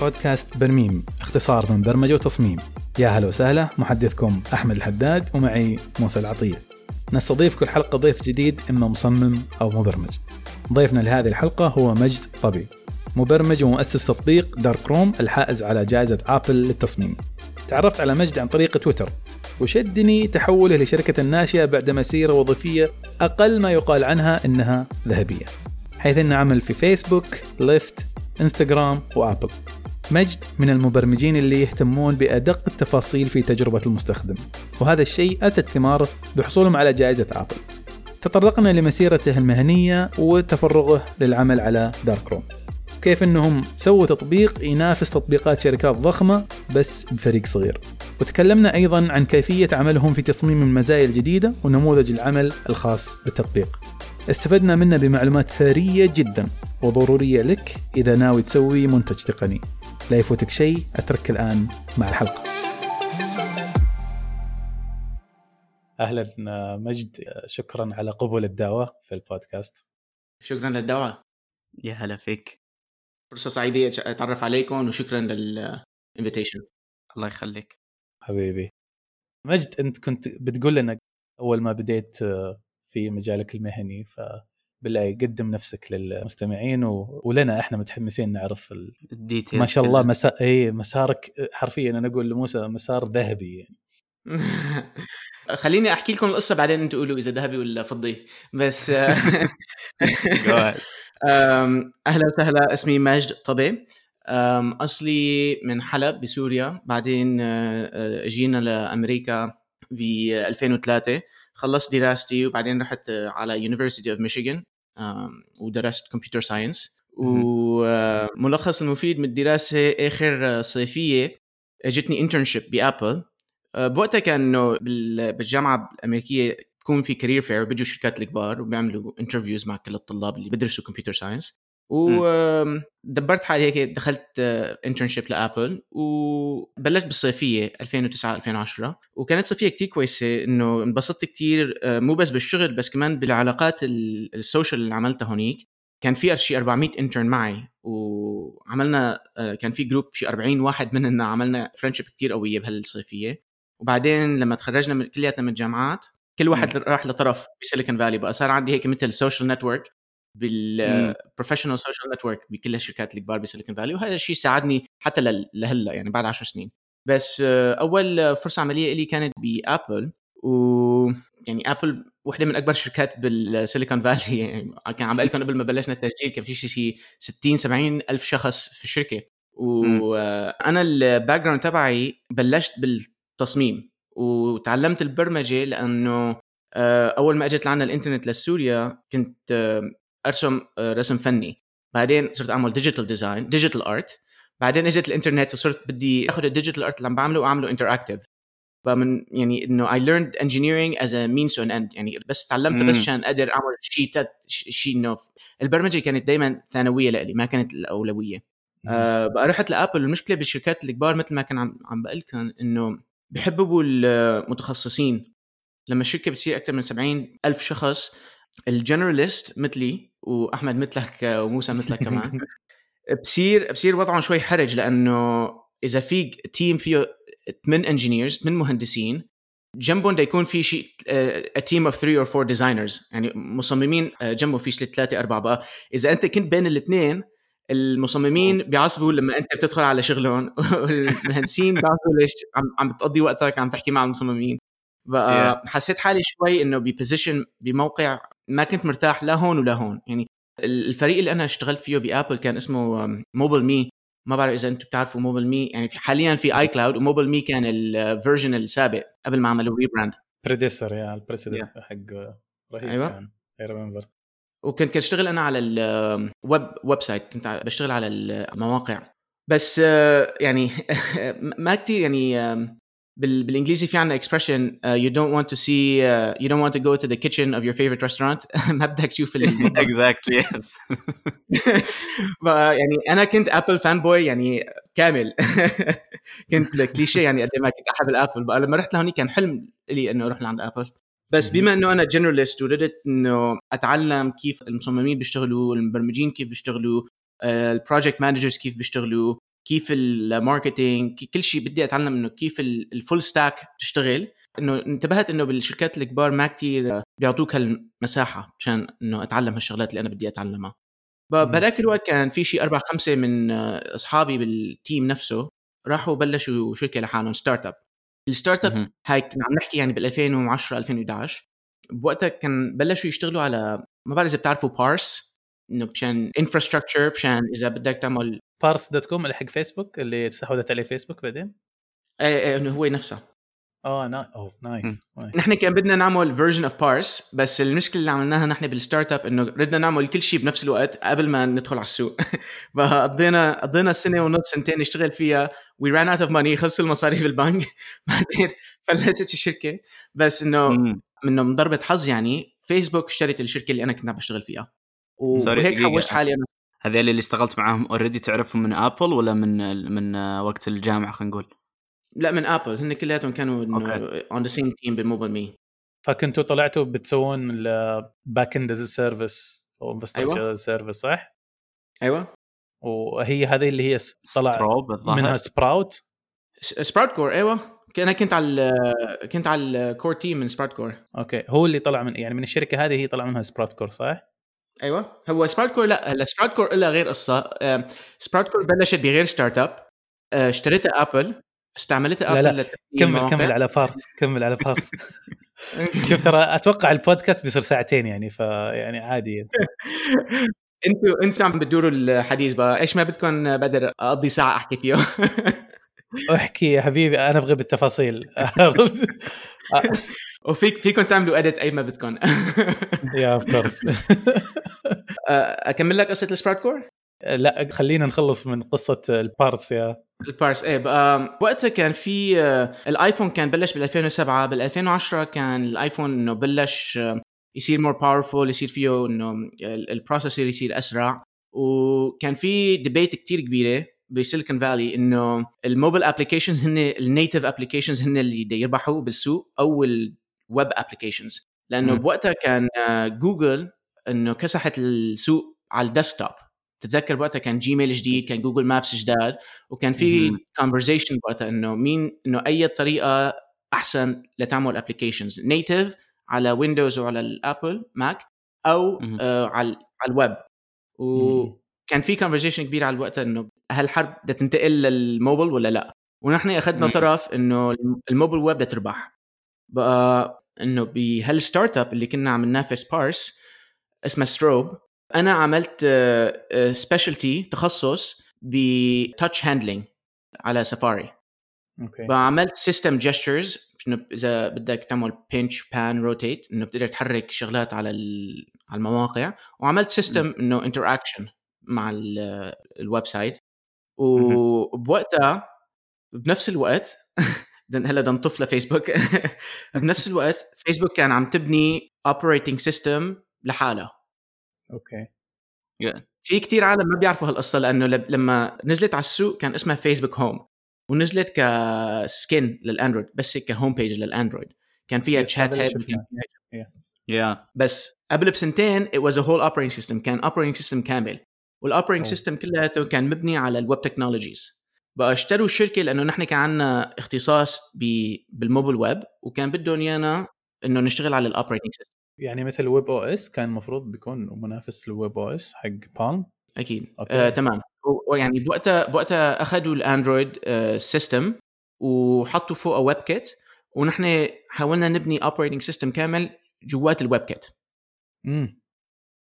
بودكاست برميم اختصار من برمجة وتصميم. يا هلا وسهلا محدثكم أحمد الحداد ومعي موسى العطية. نستضيف كل حلقة ضيف جديد إما مصمم أو مبرمج. ضيفنا لهذه الحلقة هو مجد طبي مبرمج ومؤسس تطبيق دارك روم الحائز على جائزة آبل للتصميم. تعرفت على مجد عن طريق تويتر وشدني تحوله لشركة ناشئة بعد مسيرة وظيفية أقل ما يقال عنها إنها ذهبية. حيث إنه عمل في Facebook، Lyft، Instagram و Apple مجد من المبرمجين اللي يهتمون بأدق التفاصيل في تجربة المستخدم. وهذا الشيء أتت ثماره بحصولهم على جائزة Apple تطرقنا لمسيرته المهنية وتفرغه للعمل على Darkroom كيف إنهم سووا تطبيق ينافس تطبيقات شركات ضخمة بس بفريق صغير. وتكلمنا أيضا عن كيفية عملهم في تصميم المزايا الجديدة ونموذج العمل الخاص بالتطبيق. استفدنا منه بمعلومات ثرية جدا وضرورية لك إذا ناوي تسوي منتج تقني. لا يفوتك شيء أترك الآن مع الحلقة. أهلا مجد شكرا على قبول الدعوة في البودكاست. شكرا للدعوة. يا هلا فيك. فرصة سعيدة أتعرف عليكم وشكرا للإنفيتيشن الله يخليك. حبيبي. مجد أنت كنت بتقول لنا أول ما بديت في مجالك المهني ف بالله قدم نفسك للمستمعين و... ولنا إحنا متحمسين نعرف ال... الديتيلز ما شاء الله مسا... اي مسارك حرفيا أنا أقول لموسى مسار ذهبي يعني. خليني أحكي لكم القصة بعدين أنتم قولوا إذا ذهبي ولا فضي. بس أهلا وسهلا اسمي ماجد طبي. أصلي من حلب بسوريا. بعدين آه، آه، جينا لأمريكا ب 2003 خلصت دراستي وبعدين رحت على University of Michigan ودرست computer science وملخص المفيد من الدراسة آخر صيفية اجتني internship ب Apple. آه، بوقتها كان انه بالجامعة الأمريكية بكون في career fair بيجوا الشركات الكبار وبيعملوا interviews مع كل الطلاب اللي بدرسوا computer science ودبرت حالي هيك دخلت internship لأبل وبلشت بالصيفية 2009 2010 وكانت صيفية كتير كويسة إنه انبسطت كتير آه، مو بس بالشغل بس كمان بالعلاقات ال social اللي عملتها هونيك. كان في شي 400 intern معي وعملنا آه، كان في group شي 40 واحد مننا عملنا friendship كتير قوية بهالصيفية. وبعدين لما تخرجنا من كلياتنا من الجامعات كل واحد راح لطرف ب Silicon Valley بقى صار عندي هيك مثل social network بال professional social network بكل الشركات الكبار ب Silicon Valley وهذا الشيء ساعدني حتى لهلأ يعني بعد 10 سنين. بس آه، أول فرصة عملية لي كانت بأبل و يعني أبل وحدة من أكبر الشركات بال Silicon Valley. يعني كان عم بقول لكم قبل ما بلشنا التسجيل كان في شيء 60 70 ألف شخص في الشركة. وأنا ال background تبعي بلشت بالتصميم وتعلمت البرمجة لأنه آه، أول ما إجت لعنا الإنترنت لسوريا كنت أرسم آه، رسم فني. بعدين صرت أعمل digital design digital art بعدين إجت الإنترنت وصرت بدي أخذ ال digital art اللي عم بعمله وأعمله interactive فمن يعني إنه I learned engineering as a means to an end. يعني بس تعلمت بس عشان أقدر أعمل شيء شيء إنه البرمجة كانت دائما ثانوية لإلي ما كانت الأولوية. آه بقى رحت لآبل. المشكلة بالشركات الكبار مثل ما كان عم عم بقول لكم إنه بحبوا المتخصصين لما الشركة بتصير أكثر من 70 ألف شخص ال generalist مثلي وأحمد مثلك وموسى مثلك كمان بصير بصير وضعهم شوي حرج لأنه إذا في team فيه 8 engineers 8 مهندسين جنبهم يكون في شيء team of three or four designers. يعني مصممين آه، جنبه في شيء ثلاثة أربعة بقى. إذا أنت كنت بين الاثنين المصممين بيعصبوا لما أنت بتدخل على شغلهم والمهندسين بيعصبوا ليش؟ عم عم بتقضي وقتك عم تحكي مع المصممين. بقى حسيت حالي شوي إنه ب position بموقع ما كنت مرتاح لا هون ولا هون. يعني الفريق اللي أنا اشتغلت فيه بابل كان اسمه MobileMe ما بعرف إذا أنتم بتعرفوا MobileMe يعني في حاليا في iCloud و MobileMe كان ال version السابق قبل ما عملوا rebrand predecessor يا ال predecessor حق رهيب أيوه. كان. I remember وكنت كنت أشتغل أنا على ال web website كنت بشتغل على المواقع بس آه، يعني ما كثير يعني بالإنجليزي في عندنا you don't want to see uh, you don't want to go to the kitchen of your favorite restaurant. ما بدك تشوف exactly yes. يعني أنا كنت Apple fanboy يعني كامل. كنت كليشيه يعني قد ما كنت أحب الأبل. بقى لما رحت لهونيك كان حلم لي إنه أروح لعند ابل بس بما إنه أنا generalist وردت إنه أتعلم كيف المصممين بيشتغلوا المبرمجين كيف بيشتغلوا ال project managers كيف بيشتغلوا كيف ال marketing كل شيء بدي أتعلم إنه كيف ال full stack تشتغل إنه انتبهت إنه بالشركات الكبار ما كتير بيعطوك هالمساحة مشان إنه أتعلم هالشغلات اللي أنا بدي أتعلمها. بهذاك الوقت كان في شيء أربع خمسة من أصحابي بال team نفسه راحوا بلشوا شركة لحالهم startup ال startup. هاي كنا عم نحكي يعني بال 2010 2011 بوقتها كان بلشوا يشتغلوا على ما بعرف إذا بتعرفوا Parse إنه مشان infrastructure مشان إذا بدك تعمل Parse dot com اللي حق فيسبوك اللي استحوذت عليه فيسبوك بعدين؟ إيه إيه إنه هو نفسه. آه نا... أوه nice. نحن كان بدنا نعمل version of Parse بس المشكلة اللي عملناها نحن بال startup إنه بدنا نعمل كل شيء بنفس الوقت قبل ما ندخل على السوق. فقضينا قضينا سنة ونص سنتين نشتغل فيها. we ran out of money خلصوا المصاريف بالبنك. بعدين فلست الشركة. بس إنه. إنه من ضربة حظ يعني فيسبوك اشترت الشركة اللي أنا كنت عم بشتغل فيها. وهيك. حوشت حالي أنا. هذول اللي اشتغلت معاهم already تعرفهم من ابل ولا من من وقت الجامعة خلينا نقول؟ لا من ابل هن كلياتهم كانوا. on the same team بال MobileMe. فكنتوا طلعتوا بتسوون ال backend as service أو infrastructure as service صح؟ أيوه. وهي هذه اللي هي طلع منها Sprout SproutCore أيوه. أنا كنت على كنت على ال core team من SproutCore okay. هو اللي طلع من يعني من الشركة هذه هي طلع منها SproutCore صح؟ أيوه. هو SproutCore لا هلا SproutCore لها غير قصة. SproutCore بلشت بغير startup آه، اشتريتها ابل استعملتها لا، ابل لا، لتبني كمل المواقع. كمل على فارس كمل على فارس. شوف ترى أتوقع البودكاست بيصير ساعتين يعني فيعني عادي. أنتوا أنتوا عم بتدوروا الحديث بقى؟ إيش ما بدكم بقدر أقضي ساعة أحكي فيه. احكي يا حبيبي أنا أبغى بالتفاصيل؟ وفيك فيكم تعملوا edit أي ما بدكم. يا of course أكمل لك قصة ال SproutCore لا خلينا نخلص من قصة ال Parse يا. ال Parse إيه بقى وقتها كان في آه، الآيفون كان بلش بال 2007 بال 2010 كان الآيفون إنه بلش يصير more powerful يصير فيه إنه ال- ال processor يصير أسرع. وكان في debate كتير كبيرة. ب Silicon Valley إنه ال mobile applications هن ال native applications هن اللي يربحوا بالسوق أو ال web applications لأنه مم. بوقتها كان آه، جوجل إنه كسحت السوق على ال desktop تتذكر وقتها كان Gmail جديد كان Google Maps جداد وكان في. conversation وقتها إنه مين إنه أي طريقة أحسن لتعمل applications native على ويندوز وعلى الأبل ماك أو. آه على على الويب وكان في conversation كبير على الوقت إنه هل الحرب بدها تنتقل للموبل ولا لا؟ ونحن أخذنا. طرف إنه ال mobile web بدها تربح. بقى إنه بهال startup اللي كنا عم ننافس بارت اسمها Strobe أنا عملت specialty تخصص ب touch handling على Safari okay. فعملت system gestures إنه إذا بدك تعمل pinch pan rotate إنه بتقدر تحرك شغلات على على المواقع. وعملت system إنه interaction مع ال- ال website وبوقتها بنفس الوقت هلا بدنا نلف لفيسبوك. بنفس الوقت فيسبوك كان عم تبني operating system لحالها. okay. في كتير عالم ما بيعرفوا هالقصة لأنه لما نزلت على السوق كان اسمها Facebook Home ونزلت ك skin للأندرويد بس هيك ك home page للأندرويد. كان فيها chat head. yeah بس قبل بسنتين it was a whole operating system كان operating system كامل. وال operating. system كلياته كان مبني على ال web technologies بقى اشتروا الشركة لأنه نحن كان عندنا اختصاص بال mobile web وكان بدهم إيانا إنه نشتغل على ال operating system يعني مثل webOS كان المفروض بيكون منافس لل webOS حق Palm أكيد. okay. آه، تمام ويعني بوقتها بوقتها أخذوا الاندرويد آه، system وحطوا فوقه WebKit ونحن حاولنا نبني operating system كامل جوات ال WebKit امم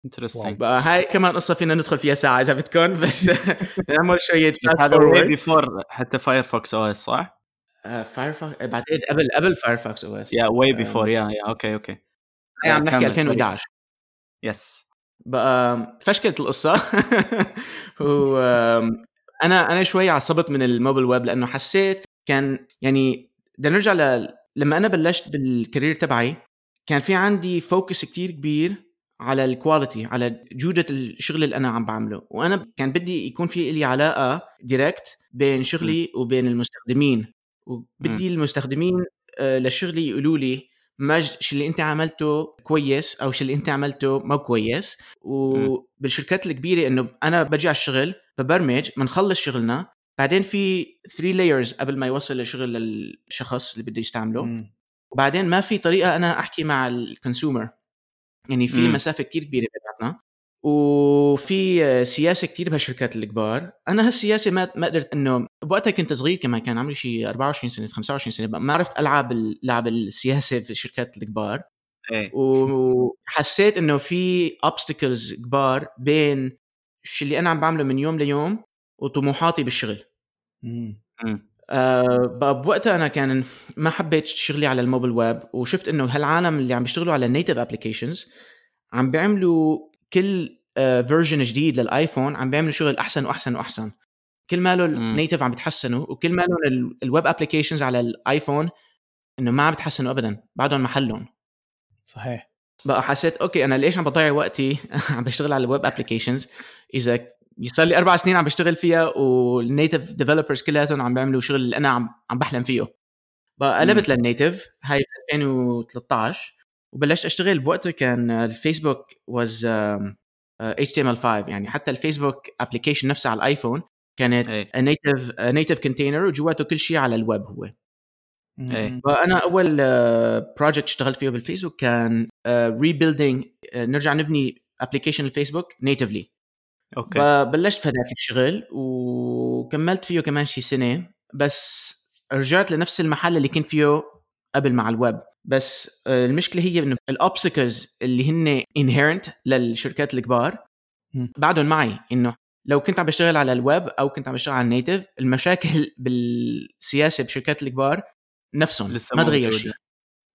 interesting بقى هاي كمان قصة فينا ندخل فيها ساعة إذا بدكم بس نعمل شوية هذا forward before حتى Firefox OS صح؟ Firefox بعدين قبل قبل Firefox OS yeah way before yeah yeah okay okay هاي عم نحكي كمل. 2011 yes بقى فشكلت القصة. و أنا أنا شوي عصبت من ال mobile web لأنه حسيت كان يعني بدنا نرجع ل... لما أنا بلشت بال career تبعي كان في عندي focus كتير كبير على ال quality على جودة الشغل اللي أنا عم بعمله. وأنا كان بدي يكون في لي علاقة direct بين شغلي وبين المستخدمين. وبدي المستخدمين آه، لشغلي يقولوا لي مجد شو اللي أنت عملته كويس أو شو اللي أنت عملته مو كويس. وبالشركات الكبيرة إنه أنا بجي على الشغل ببرمج بنخلص شغلنا. بعدين في 3 layers قبل ما يوصل الشغل للشخص اللي بده يستعمله. مم. وبعدين ما في طريقة أنا أحكي مع ال consumer يعني في مم. مسافة كتير كبيرة بيناتنا وفي سياسة كتير بهالشركات الكبار أنا هالسياسة ما ما قدرت إنه بوقتها كنت صغير كمان كان عمري شي 24 سنة 25 سنة ما عرفت ألعب اللعب السياسة في الشركات الكبار إيه وحسيت إنه في obstacles كبار بين الشيء اللي أنا عم بعمله من يوم ليوم وطموحاتي بالشغل مم. مم. أه بقى بوقتها أنا كان ما حبيت شغلي على ال mobile web وشفت إنه هالعالم اللي عم بيشتغلوا على ال native applications عم بيعملوا كل version جديد للآيفون عم بيعملوا شغل أحسن وأحسن وأحسن. كل ماله. ال native عم بيتحسنوا وكل مالهم ال- ال web applications على الآيفون إنه ما عم بيتحسنوا ابدا بعدهم محلهم. صحيح. بقى حسيت okay أنا ليش عم بضيع وقتي عم بشتغل على ال web applications إذا صار لي أربع سنين عم بشتغل فيها وال native developers كلياتهم عم بيعملوا شغل اللي أنا عم عم بحلم فيه بقى قلبت لل native هاي 2013 وبلشت أشتغل بوقتها كان الفيسبوك was HTML5 يعني حتى الفيسبوك application نفسها على الآيفون كانت native native container وجواته كل شيء على الويب هو. إيه. فأنا أول project اشتغلت فيه بالفيسبوك كان rebuilding نرجع نبني application الفيسبوك natively okay فبلشت في هذاك الشغل وكملت فيه كمان شي سنة بس رجعت لنفس المحل اللي كنت فيه قبل مع الويب بس آه، المشكلة هي إنه ال obstacles اللي هن inherent للشركات الكبار. بعدهم معي إنه لو كنت عم بشتغل على الويب أو كنت عم بشتغل على ال native المشاكل بالسياسة بشركات الكبار نفسهم لسه ما تغير. شيء.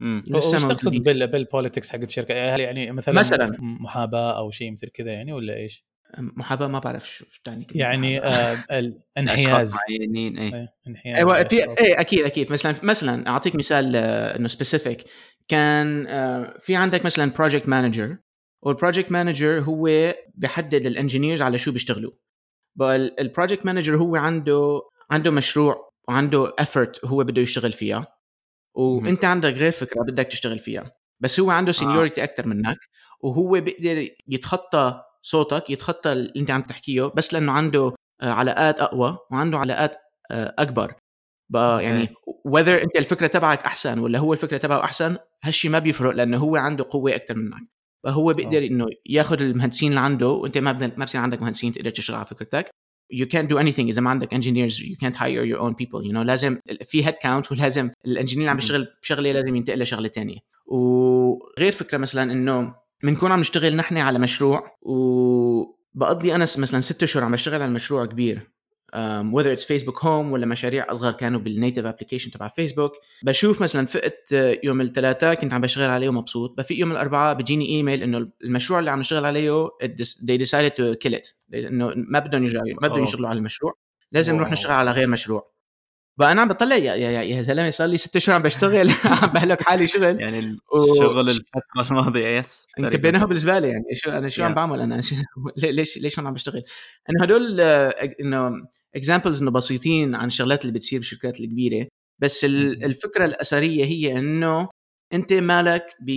لسه وش تقصد بال politics حق الشركة هل يعني مثلا مثلاً. محاباة أو شيء مثل كذا يعني ولا إيش؟ محاباة ما بعرف شو تعني كلمة يعني. آه الانحياز معينين إيه. إيه، انحياز أيوه في. إيه أكيد أكيد. مثلا مثلا أعطيك مثال آه، إنه specific كان آه، في عندك مثلا project manager وال project manager هو بيحدد ال engineers على شو بيشتغلوا. ال project manager هو عنده عنده مشروع وعنده effort هو بده يشتغل فيها. وأنت عندك غير فكرة بدك تشتغل فيها. بس هو عنده seniority أكثر منك وهو بيقدر يتخطى صوتك يتخطى اللي انت عم تحكيه بس لأنه عنده آه، علاقات أقوى وعنده علاقات آه، أكبر. بقى. يعني whether انت الفكرة تبعك أحسن ولا هو الفكرة تبعه أحسن هالشي ما بيفرق لأنه هو عنده قوة أكثر منك. فهو بيقدر إنه ياخذ المهندسين اللي عنده وأنت ما ما بصير عندك مهندسين تقدر تشتغل على فكرتك. You can't do anything إذا ما عندك engineers. You can't hire your own people. You know لازم في head count ولازم ال engineer اللي عم بيشتغل بشغلة لازم ينتقل لشغلة تانية. وغير فكرة مثلا إنه بنكون عم نشتغل نحن على مشروع وبقضي أنا مثلا ست أشهر عم بشتغل على مشروع كبير. um, whether it's Facebook Home ولا مشاريع أصغر كانوا بال native application تبع فيسبوك بشوف مثلا فقت آه، يوم الثلاثاء كنت عم بشتغل عليه ومبسوط. بفيق يوم الاربعاء بيجيني إيميل إنه المشروع اللي عم نشتغل عليه they decided to kill it. إنه ما بدهم يرجعوا ما بدهم. يشتغلوا على المشروع. لازم نروح. نشتغل على غير مشروع. بقى أنا عم بطلع يا يا, يا, زلمة صار لي ست اشهر عم بشتغل عم بهلك حالي شغل. يعني و- الشغل الفترة الماضية يس مكبيناها بالنسبة لي يعني شو أنا شو عم. بعمل أنا؟ ليش ليش هون عم بشتغل؟ إنه هدول إنه examples إنه بسيطين عن الشغلات اللي بتصير بالشركات الكبيرة. بس ال- الفكرة الاساسيه هي إنه أنت مالك ب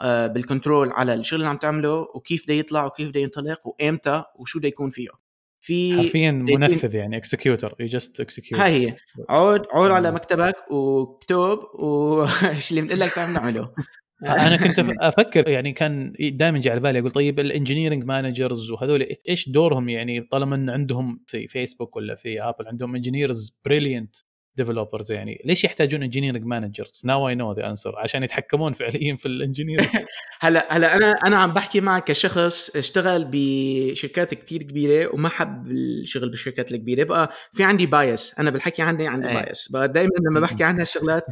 آه، بال control على الشغل اللي عم تعمله وكيف بده يطلع وكيف بده ينطلق وإمتى وشو بده يكون فيه. في حرفيا منفذ يعني executor you just execute هاي. هي عود عود على مم. مكتبك واكتب وش اللي بنقول لك تعمل نعمله أنا كنت أفكر يعني كان دائما جاء على بالي أقول طيب ال engineering managers وهذول إيش دورهم يعني طالما إن عندهم في فيسبوك ولا في Apple عندهم engineers brilliant developers يعني. ليش يحتاجون engineering managers؟ now I know the answer عشان يتحكمون فعليا في ال engineering هلا هلا أنا أنا عم بحكي معك كشخص اشتغل بشركات كتير كبيرة وما حب الشغل بالشركات الكبيرة. بقى في عندي bias أنا بالحكي عندي عندي. bias بقى دائما لما بحكي عن هالشغلات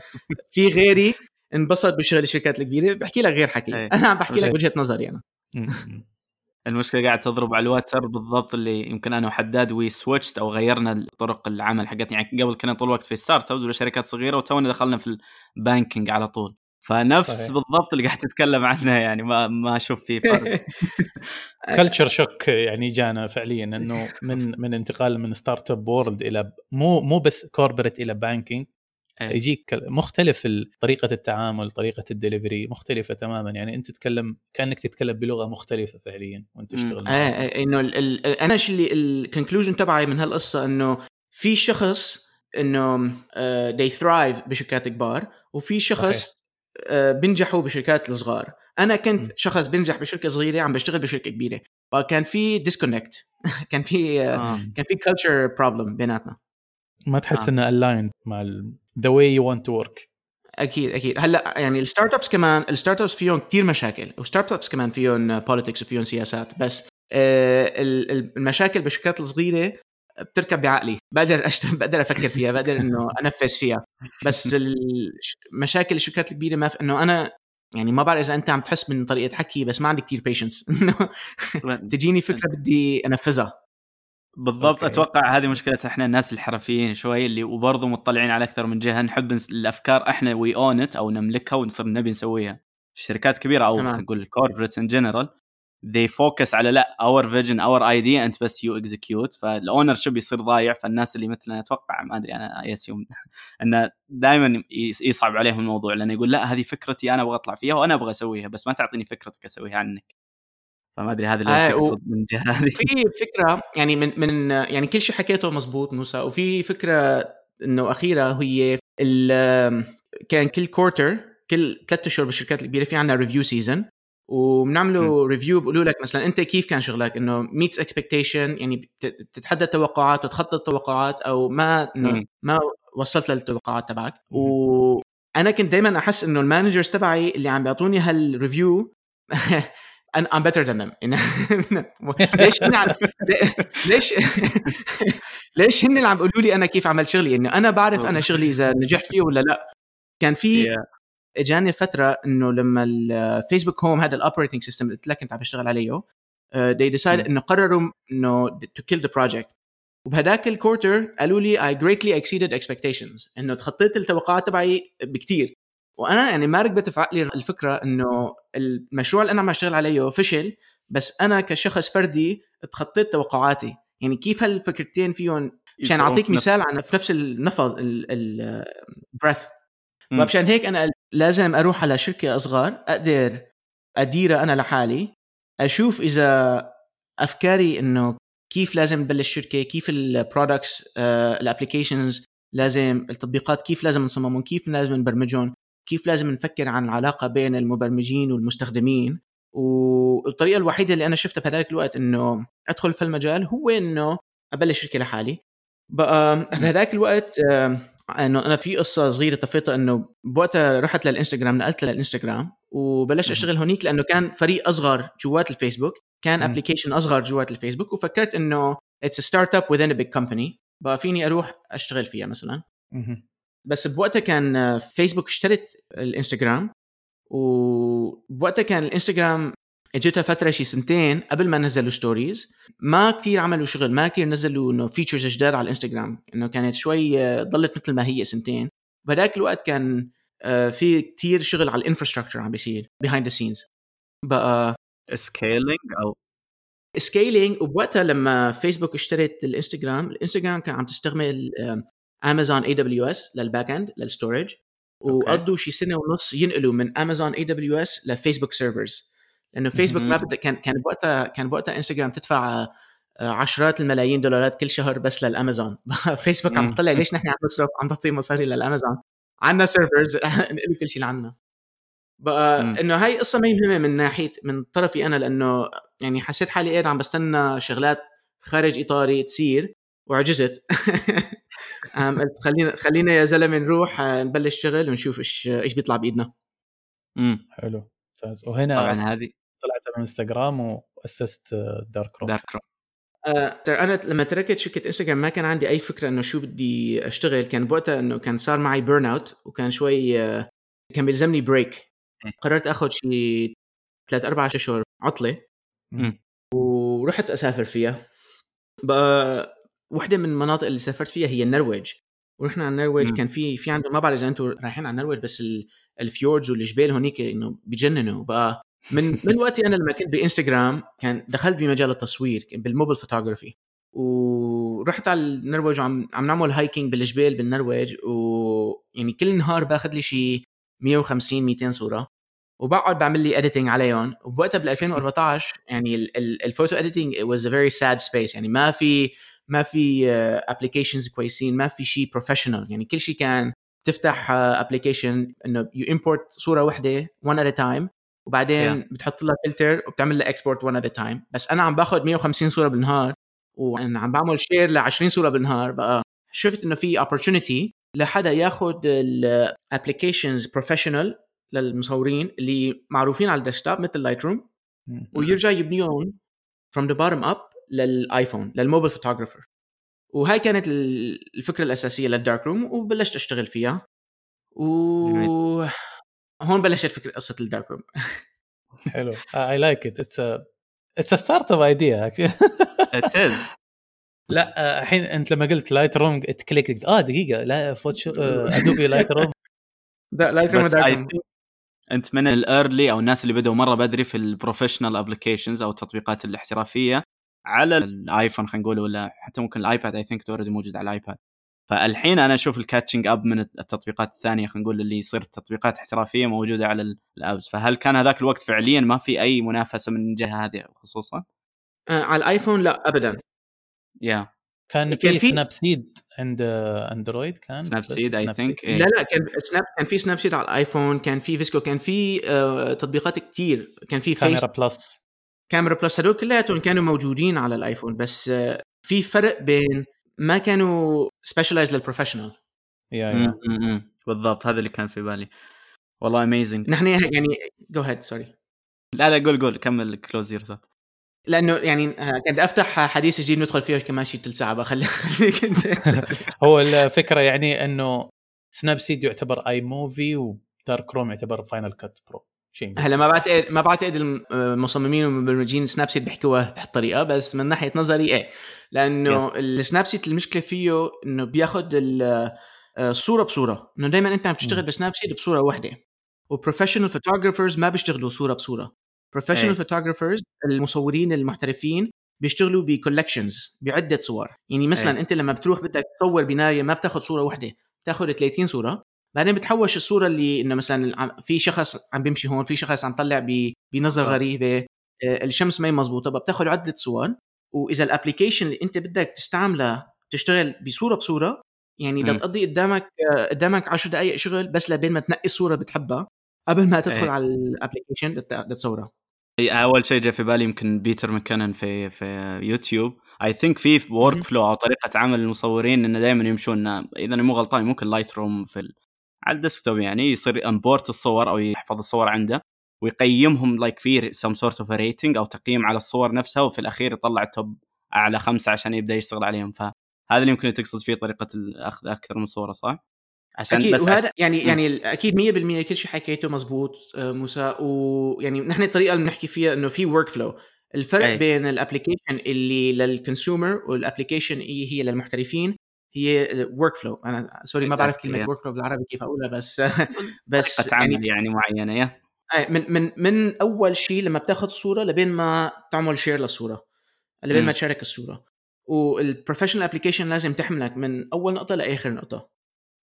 في غيري انبسط بشغل الشركات الكبيرة. بحكي لك غير حكي. إيه. أنا عم بحكي لك. وجهه نظري أنا. المشكلة قاعد تضرب على الوتر بالضبط اللي يمكن أنا وحداد we switched أو غيرنا طرق العمل حقتنا يعني قبل كنا طول الوقت في startups ولا شركات صغيرة وتونا دخلنا في ال banking على طول فنفس صحيح. بالضبط اللي قاعد تتكلم عنه يعني ما ما أشوف فيه فرق culture shock يعني جانا فعليا إنه من من انتقال من startup world إلى مو مو بس corporate إلى banking. يجيك مختلف ال- طريقة التعامل طريقة الدليفري مختلفة تماما يعني أنت تتكلم كأنك تتكلم بلغة مختلفة فعليا وأنت. تشتغل معهم. إيه، إنه ال- ال- أنا شو اللي ال conclusion تبعي من هالقصة إنه في شخص إنه they thrive بشركات كبار وفي شخص آه، بينجحوا بشركات الصغار أنا. كنت شخص بينجح بشركة صغيرة عم بشتغل بشركة كبيرة فكان في disconnect كان في آه، آه. كان في culture problem بيناتنا ما تحس آه. إنه align مع the way you want to work أكيد أكيد. هلأ يعني ال startups كمان ال startups فيهم كثير مشاكل وال startups كمان فيهم politics وفيهم سياسات بس آه، ال- ال- المشاكل بالشركات الصغيره بتركب بعقلي. بقدر أشت... بقدر أفكر فيها بقدر إنه أنفذ فيها. بس مشاكل الشركات الكبيرة ما في إنه أنا يعني ما بعرف إذا أنت عم تحس من طريقة حكي بس ما عندي كثير patience انه تجيني فكرة بدي أنفذها. بالضبط أوكي. أتوقع هذه مشكلة إحنا الناس الحرفيين شوي اللي وبرضه مطلعين على أكثر من جهة نحب نس... الأفكار إحنا we own it أو نملكها ونصير نبي نسويها الشركات كبيرة أو. خلينا نقول ال corporates in general they focus على لا our vision our idea أنت بس you execute فال ownership يصير ضايع فالناس اللي مثلنا أتوقع ما أدري أنا I assume إنه دائما يصعب عليهم الموضوع لأنه يقول لا هذه فكرتي أنا أبغى أطلع فيها وأنا أبغى أسويها بس ما تعطيني فكرتك أسويها عنك فما أدري هذا اللي آه، تقصد من جهه هذه في فكرة يعني من من يعني كل شيء حكيته مزبوط موسى وفي فكرة إنه أخيرة هي كان كل quarter كل ثلاث أشهر بالشركات الكبيرة في عندنا review season وبنعملوا review بيقولوا لك مثلا أنت كيف كان شغلك إنه meet expectation يعني بت- بتتحدى توقعات وتخطط التوقعات أو ما إنه. ما وصلت للتوقعات تبعك. وأنا كنت دائما أحس إنه ال managers تبعي اللي عم بيعطوني هال review أنا better than them. إنه- ليش هن عم ليش ليش هن اللي عم بيقولوا لي أنا كيف عملت شغلي؟ إنه أنا بعرف أنا شغلي إذا نجحت فيه ولا لا. كان في. إجاني فترة إنه لما الفيسبوك Home هذا ال operating system اللي قلت لك كنت عم بشتغل عليه they decided مم. إنه قرروا إنه to kill the project. وبهداك ال quarter قالوا لي I greatly exceeded expectations. إنه تخطيت التوقعات تبعي بكتير. وأنا يعني ما ركبت في عقلي الفكرة إنه المشروع اللي أنا عم اشتغل عليه فشل بس أنا كشخص فردي تخطيت توقعاتي. يعني كيف هالفكرتين فيهم؟ عشان أعطيك مثال عن في نفس النفض ال breath مم. ومشان هيك أنا لازم أروح على شركة أصغر أقدر اديرها أنا لحالي أشوف إذا أفكاري إنه كيف لازم نبلش شركة كيف ال products ال applications لازم التطبيقات كيف لازم نصممهم كيف لازم نبرمجهم. كيف لازم نفكر عن العلاقة بين المبرمجين والمستخدمين والطريقة الوحيدة اللي أنا شفتها بهذاك الوقت إنه أدخل في المجال هو إنه أبلش شركه لحالي بقى بهذاك الوقت آم، إنه أنا في قصة صغيرة طفيتها إنه بوقتها رحت للإنستغرام نقلت للإنستغرام وبلشت. أشتغل هونيك لأنه كان فريق أصغر جوات الفيسبوك كان. application أصغر جوات الفيسبوك وفكرت إنه it's startup within a big company بقى فيني أروح أشتغل فيها مثلا. بس بوقتها كان فيسبوك اشترت الإنستغرام وبوقتها كان الإنستغرام اجتها فترة شي سنتين قبل ما نزلوا stories ما كثير عملوا شغل ما كثير نزلوا إنه features جداد على الإنستغرام. إنه كانت شوي آه، ضلت مثل ما هي سنتين. بهذاك الوقت كان آه، في كثير شغل على ال infrastructure عم بيصير behind the scenes بقى scaling أو؟ scaling وبوقتها لما فيسبوك اشترت الإنستغرام الإنستغرام كان عم تستعمل Amazon AWS لل backend لل storage وقضوا شي سنة ونص ينقلوا من Amazon AWS لفيسبوك servers لأنه فيسبوك ما. بدها كان كان بوقتها كان بوقتها انستغرام تدفع آه، عشرات الملايين دولارات كل شهر بس للامازون فيسبوك عم. تطلع ليش نحن عم نصرف عم نعطي مصاري للامازون عندنا servers نقلوا كل شيء لعنا. بقى. إنه هاي قصة ما مهمة من ناحية من طرفي أنا لأنه يعني حسيت حالي قاعد عم بستنى شغلات خارج إطاري تصير وعجزت. خلينا خلينا يا زلمة نروح آه، نبلش شغل ونشوف إيش إيش بيطلع بإيدنا. امم حلو. ممتاز وهنا طبعا هذه طلعت على الانستغرام وأسست Darkroom Darkroom آه، ترى أنا لما تركت شركة انستغرام ما كان عندي أي فكرة إنه شو بدي أشتغل. كان بوقتها إنه كان صار معي burnout وكان شوي آه، كان بيلزمني break. قررت آخذ شي ثلاث أربع أشهر عطلة. ورحت أسافر فيها. بقى وحدة من المناطق اللي سافرت فيها هي النرويج. ورحنا على النرويج. كان في في عنده ما بعرف إذا أنتم رايحين على النرويج بس ال- الـ fjords والجبال هونيك إنه بجننوا. بقى من من وقتي أنا لما كنت بإنستغرام كان دخلت بمجال التصوير بال mobile photography. ورحت على النرويج وعم عم نعمل hiking بالجبال بالنرويج ويعني كل نهار باخذ لي شيء 150 200 صورة. وبقعد بعمل لي editing عليهم. وبوقتها بال 2014 يعني ال photo editing was a very sad space يعني ما في ما في applications كويسين ما في شيء professional يعني كل شيء كان تفتح application إنه you import صورة واحدة one at a time وبعدين yeah. بتحط لها فلتر وبتعمل لها export one at a time. بس أنا عم باخذ 150 صورة بالنهار وأنا عم بعمل share ل 20 صورة بالنهار. بقى شفت إنه في opportunity لحدا ياخذ ال applications professional للمصورين اللي معروفين على ال desktop مثل Lightroom ويرجع يبنيهم from the bottom up. للآيفون لل mobile photographer. وهاي كانت الفكرة الأساسية لل Darkroom وبلشت أشتغل فيها. و هون بلشت فكرة قصة ال Darkroom. حلو. I like it it's it's a startup idea it is لا الحين أنت لما قلت Lightroom click آه دقيقة. لا Photo Adobe Lightroom Lightroom أنت من ال early أو الناس اللي بدأوا مرة بدري في ال professional applications أو التطبيقات الاحترافية على الآيفون خلينا نقول ولا حتى ممكن الآيباد I think already موجود على الآيباد. فالحين أنا أشوف ال catching up من التطبيقات الثانية خلينا نقول اللي يصير تطبيقات احترافية موجودة على ال apps. فهل كان هذاك الوقت فعليا ما في أي منافسة من الجهة هذه خصوصا؟ آه على الآيفون لا ابدا. yeah yeah. كان في Snapseed عند اندرويد كان؟ Snapseed I think لا لا كان سناب كان في Snapseed على الآيفون كان في VSCO كان في آه تطبيقات كتير. كان في Camera Plus. Camera Plus هدول كلياتهم كانوا موجودين على الآيفون بس في فرق بين ما كانوا سبيشلايز للبروفيشنال يا يا بالضبط هذا اللي كان في بالي. والله amazing نحن يعني go ahead sorry لا لا قول قول كمل close your thought لأنه يعني آه، كنت أفتح حديث جديد ندخل فيه كمان شيء ثلث ساعة بخلي خليك أنت. هو الفكرة يعني إنه Snapseed يعتبر iMovie و Darkroom يعتبر Final Cut Pro شيء هلا ما بعتقد ما بعتقد المصممين والمبرمجين Snapseed بيحكوها بهالطريقة بس من ناحية نظري إيه. لأنه ال Snapseed المشكلة فيه إنه بياخذ الصورة بصورة. إنه دائما أنت عم تشتغل بسناب سيت بصورة واحدة و professional photographers ما بيشتغلوا صورة بصورة. professional photographers المصورين المحترفين بيشتغلوا ب collections بعدة صور. يعني مثلا أي. أنت لما بتروح بدك تصور بناية ما بتاخذ صورة واحدة بتاخذ 30 صورة. بعدين بتحوش الصورة اللي إنه مثلا في شخص عم بيمشي هون في شخص عم طلع بنظرة غريبة. آه، الشمس ما هي مزبوطه بتاخذ عدة صور. وإذا ال application اللي أنت بدك تستعمله تشتغل بصورة بصورة يعني لتقضي قدامك آه، قدامك 10 دقائق شغل بس لبين ما تنقي الصورة بتحبها قبل ما تدخل أي. على ال application لتصورها. أول شيء جاء في بالي يمكن Peter McKinnon في في يوتيوب. I think في workflow أو طريقة عمل المصورين إنه دائما يمشون. إذا مو غلطان ممكن Lightroom في. على ال desktop يعني يصير import الصور أو يحفظ الصور عنده ويقيمهم like في some sort of rating أو تقييم على الصور نفسها وفي الأخير يطلع top أعلى خمسة عشان يبدأ يشتغل عليهم فهذا اللي يمكن تقصد فيه طريقة الأخذ أكثر من صورة صح؟ عشان أكيد بس وهذا عشان... يعني م. يعني أكيد 100% كل شيء حكيته مزبوط آه، موسى ويعني نحن الطريقة اللي بنحكي فيها إنه في workflow الفرق أي. بين ال application اللي لل consumer وال application اللي هي للمحترفين هي workflow أنا sorry ما بعرف كلمة workflow بالعربي كيف أقولها بس بس يعني, يعني معينة yeah من من من أول شيء لما بتاخذ صورة لبين ما تعمل share للصورة لبين ما تشارك الصورة. وال professional application لازم تحملك من أول نقطة لآخر نقطة.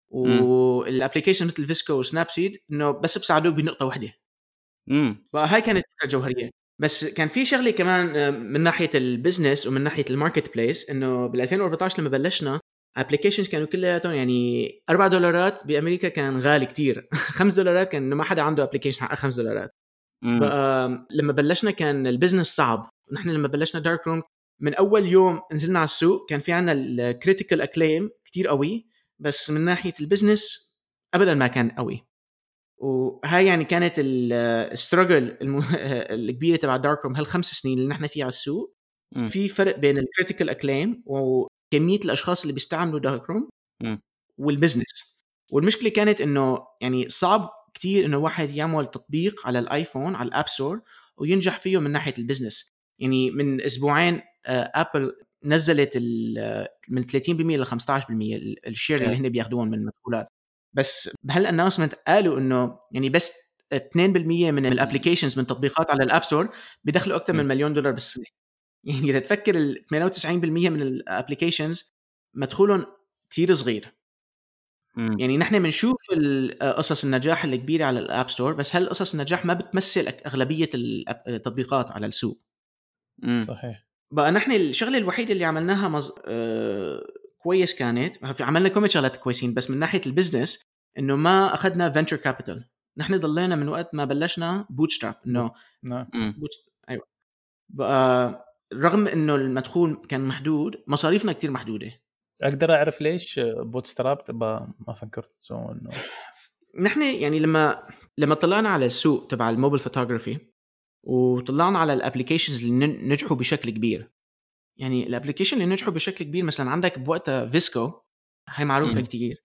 وال application مثل VSCO و Snapseed إنه بس بساعدوك بنقطة واحدة. امم فهاي كانت فكرة جوهرية. بس كان في شغلة كمان آه، من ناحية ال business ومن ناحية ال marketplace إنه بال 2014 لما بلشنا applications كانوا كلياتهم يعني 4 دولارات بأمريكا كان غالي كتير. 5 دولارات كان انه ما حدا عنده application حق 5 دولارات. لما بلشنا كان ال business صعب. نحن لما بلشنا Darkroom من أول يوم نزلنا على السوق كان في عندنا ال critical acclaim كتير قوي بس من ناحية ال business ابدا ما كان قوي. وهاي يعني كانت ال struggle الكبيرة تبع Darkroom هالخمس سنين اللي نحن فيها على السوق. في فرق بين ال critical acclaim وكميه الأشخاص اللي بيستعملوا Darkroom وال business والمشكلة كانت إنه يعني صعب كتير إنه واحد يعمل تطبيق على الآيفون على ال App Store وينجح فيه من ناحية ال business يعني من أسبوعين ابل نزلت من 30% ل 15% ال share اللي هن بياخذوهم من المدخولات بس بهال announcement قالوا إنه يعني بس 2% من ال applications من تطبيقات على ال App Store بيدخلوا أكثر من مليون دولار بالسنة. يعني إذا تفكر ال 98% من ال applications مدخولهم كثير صغير مم. يعني نحن بنشوف ال- قصص النجاح الكبيره على ال App Store بس هالقصص النجاح ما بتمثل أغلبية التطبيقات على السوق مم. صحيح بقى نحن الشغلة الوحيدة اللي عملناها مز... آه... كويس كانت في عملنا كم شغلات كويسين بس من ناحية ال business إنه ما أخذنا venture capital نحن ضلينا من وقت ما بلشنا bootstrap إنه نعم. boot... أيوه بقى رغم إنه المدخول كان محدود مصاريفنا كتير محدودة. أقدر أعرف ليش bootstrap؟ تبقى ما فكرت تسوون إنه نحن يعني لما لما طلعنا على السوق تبع ال mobile photography وطلعنا على ال applications اللي نجحوا بشكل كبير. يعني ال application اللي نجحوا بشكل كبير مثلا عندك بوقتها VSCO هاي معروفة مم. كتير.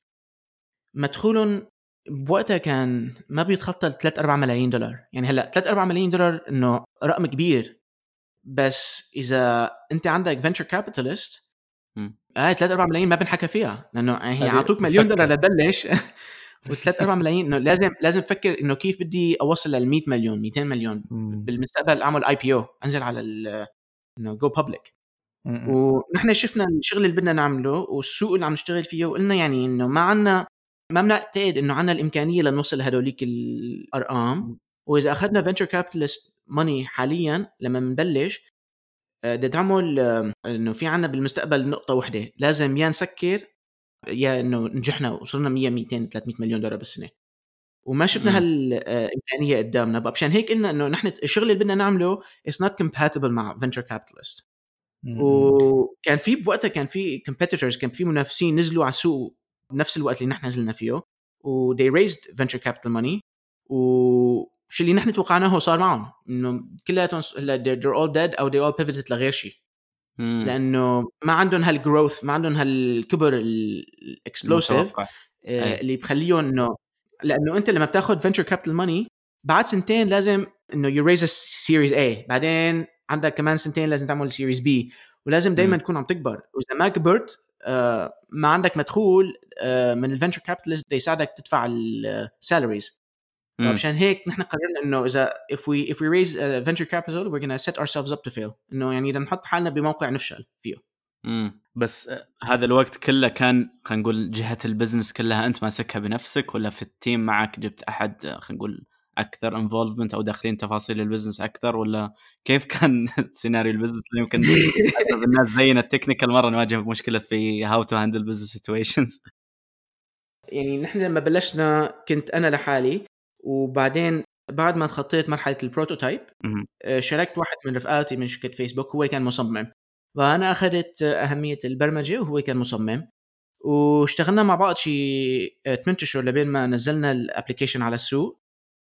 مدخولهم بوقتها كان ما بيتخطى ال 3 4 ملايين دولار. يعني هلأ 3 4 ملايين دولار إنه رقم كبير. بس إذا أنت عندك venture capitalist. هاي 3 4 ملايين ما بنحكى فيها لأنه هي هذه اعطوك مليون بفكر. دولار لتبلش و3 4 ملايين إنه لازم لازم تفكر إنه كيف بدي أوصل لل 100 مليون 200 مليون مم. بالمستقبل أعمل IPO أنزل على ال- إنه go public. ونحن شفنا الشغل اللي بدنا نعمله والسوق اللي عم نشتغل فيه وقلنا يعني إنه ما عنا ما بنعتقد إنه عنا الإمكانية لنوصل لهدوليك الأرقام وإذا أخذنا venture capitalist money حاليا لما بنبلش آه، بدنا نعمل آه، إنه في عنا بالمستقبل نقطة واحدة لازم يا نسكر يا إنه نجحنا وصلنا 100 200 300 مليون دولار بالسنة وما شفنا. هالإمكانية قدامنا بقى مشان هيك قلنا إنه نحن الشغل اللي بدنا نعمله is not compatible مع capitalist مم. وكان في بوقتها كان في كومبيتيتورز كان في منافسين نزلوا على السوق بنفس الوقت اللي نحن نزلنا فيه و they raised venture capital money وشو اللي نحن توقعناه صار معهم إنه كلياتهم they're, all dead أو they all pivoted لغير شيء. لأنه ما عندهم هال growth ما عندهم هالكبر ال explosive. أي. اللي بخليهم إنه لأنه أنت لما بتاخذ venture capital ماني بعد سنتين لازم إنه you raise series A بعدين عندك كمان سنتين لازم تعمل series B ولازم دائما. تكون عم تكبر وإذا ما كبرت آه ما عندك مدخول آه من ال venture capitalist يساعدك تدفع ال salaries. مشان هيك نحن قررنا إنه إذا if we if we raise uh, venture capital we're gonna set ourselves up to fail. إنه يعني بدنا نحط حالنا بموقع نفشل فيه. مم. بس هذا الوقت كله كان خلينا نقول جهة ال business كلها أنت ماسكها بنفسك ولا في ال team معك جبت أحد خلينا نقول أكثر involvement أو داخلين تفاصيل ال business أكثر ولا كيف كان سيناريو ال business؟ اللي يمكن الناس زينا ال technical مرة نواجه مشكلة في how to handle business situations يعني نحن لما بلشنا كنت أنا لحالي وبعدين بعد ما تخطيت مرحلة ال prototype. آه، شاركت واحد من رفقاتي من شركة فيسبوك هو كان مصمم. فأنا أخذت آه، مهمة البرمجة وهو كان مصمم. واشتغلنا مع بعض شي 8 أشهر لبين ما نزلنا ال application على السوق.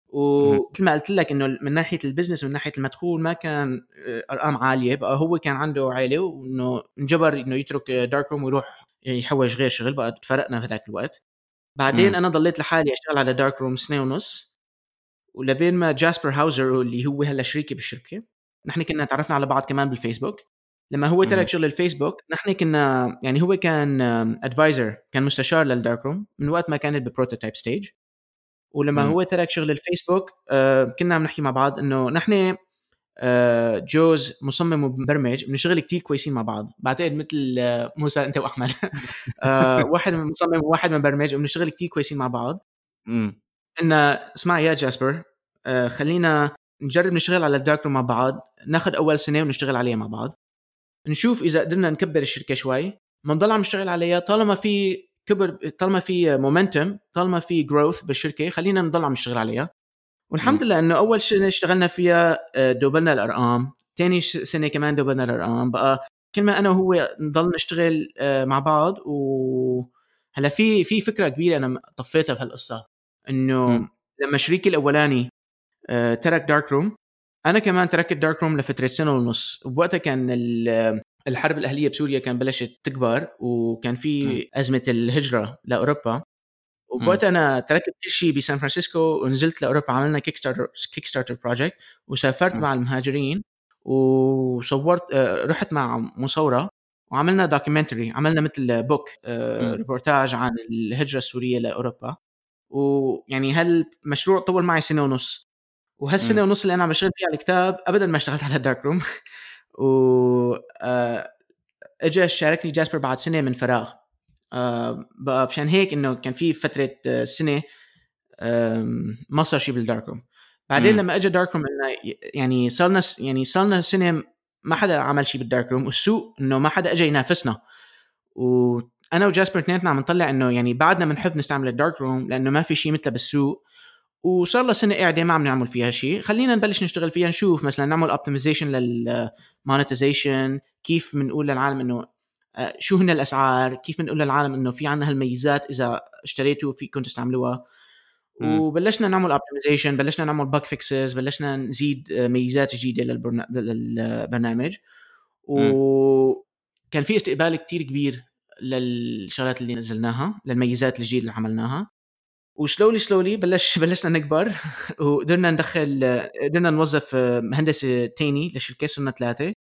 ومثل ما قلت لك إنه من ناحية ال business من ناحية المدخول ما كان آه، أرقام عالية. بقى هو كان عنده عائله وإنه انجبر إنه يترك Darkroom ويروح يحوج غير شغل. بقى تفرقنا في ذاك الوقت. بعدين مم. أنا ضليت لحالي أشتغل على Darkroom سنة ونص. ولبين ما جاسبر هاوزر اللي هو هلا شريكي بالشركة نحن كنا تعرفنا على بعض كمان بالفيسبوك لما هو. ترك شغل الفيسبوك نحن كنا يعني هو كان advisor كان مستشار لل Darkroom من وقت ما كانت ب prototype stage ولما مم. هو ترك شغل الفيسبوك آه، كنا عم نحكي مع بعض إنه نحن آه، جوز مصمم ومبرمج بنشتغل كتير كويسين مع بعض بعتقد مثل آه، موسى أنت وأحمد آه، واحد مصمم وواحد مبرمج وبنشتغل كتير كويسين مع بعض مم. ان اسمع يا جاسبر آه، خلينا نجرب نشتغل على الدارك مع بعض ناخذ أول سنة ونشتغل عليها مع بعض. نشوف إذا قدرنا نكبر الشركة شوي. بنضل عم نشتغل عليها طالما في كبر طالما في مومنتم طالما في جروث بالشركة خلينا نضل عم نشتغل عليها. والحمد. لله إنه أول سنة اشتغلنا فيها آه، دوبلنا الأرقام. ثاني سنة كمان دوبلنا الأرقام. بقى كل ما أنا وهو نضل نشتغل آه، مع بعض و هلا في في فكرة كبيرة أنا طفيتها في هالقصة. إنه. لما شريكي الأولاني آه، ترك Darkroom أنا كمان تركت Darkroom لفترة سنة ونص وبوقتها كان ال- الحرب الأهلية بسوريا كان بلشت تكبر وكان في. أزمة الهجرة لأوروبا وبوقتها أنا تركت كل شيء بسان فرانسيسكو ونزلت لأوروبا عملنا Kickstarter Kickstarter project وسافرت. مع المهاجرين وصورت آه، رحت مع مصورة وعملنا documentary عملنا مثل book. ريبورتاج عن الهجرة السورية لأوروبا ويعني هالمشروع طول معي سنة ونص. وهالسنة مم. ونص اللي أنا عم بشتغل فيها على الكتاب ابدا ما اشتغلت على ال Darkroom. و آه، اجى شاركني جاسبر بعد سنة من فراغ. آه، بقى مشان هيك إنه كان في فترة آه، سنة ما صار شيء بال Darkroom. بعدين مم. لما اجى Darkroom يعني صار لنا يعني صار لنا سنة ما حدا عمل شيء بال Darkroom والسوء إنه ما حدا اجى ينافسنا. وأنا وجاسبر اثنيناتنا عم نطلع إنه يعني بعدنا بنحب نستعمل ال Darkroom لأنه ما في شيء مثله بالسوق. وصار لها سنة قاعدة ما عم نعمل فيها شيء خلينا نبلش نشتغل فيها نشوف مثلا نعمل optimization لل monetization كيف بنقول للعالم إنه آه، شو هن الأسعار كيف بنقول للعالم إنه في عنا هالميزات إذا اشتريتوا فيكم تستعملوها. وبلشنا نعمل optimization بلشنا نعمل bug fixes بلشنا نزيد آه، ميزات جديدة للبرنا- للبرنامج. وكان في استقبال كتير كبير للشغلات اللي نزلناها للميزات الجديده اللي عملناها. و slowly slowly بلش بلشنا نكبر. وقدرنا ندخل قدرنا نوظف مهندس تاني للشركه صرنا ثلاثة.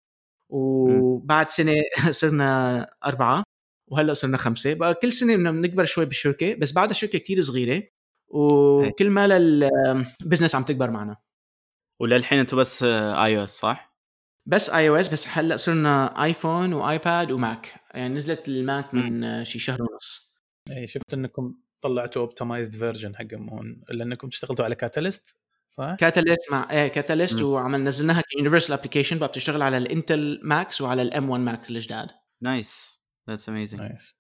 وبعد سنة صرنا أربعة. وهلأ صرنا خمسة. بقى كل سنة بدنا بنكبر شوي بالشركة. بس بعدها شركة كتير صغيرة. وكل ما ال business عم تكبر معنا. وللحين أنتم بس اي أو اس صح؟ بس اي أو اس بس هلأ صرنا iPhone و iPad و Mac يعني نزلت ال Mac من آه، شي شهر ونص. اي شفت إنكم طلعتوا optimized version حقهم هون. لأنكم اشتغلتوا على Catalyst صح؟ Catalyst مع إيه Catalyst. وعمل نزلناها ك universal application بقى بتشتغل على ال Intel Macs وعلى ال M1 Macs الجداد. nice that's amazing nice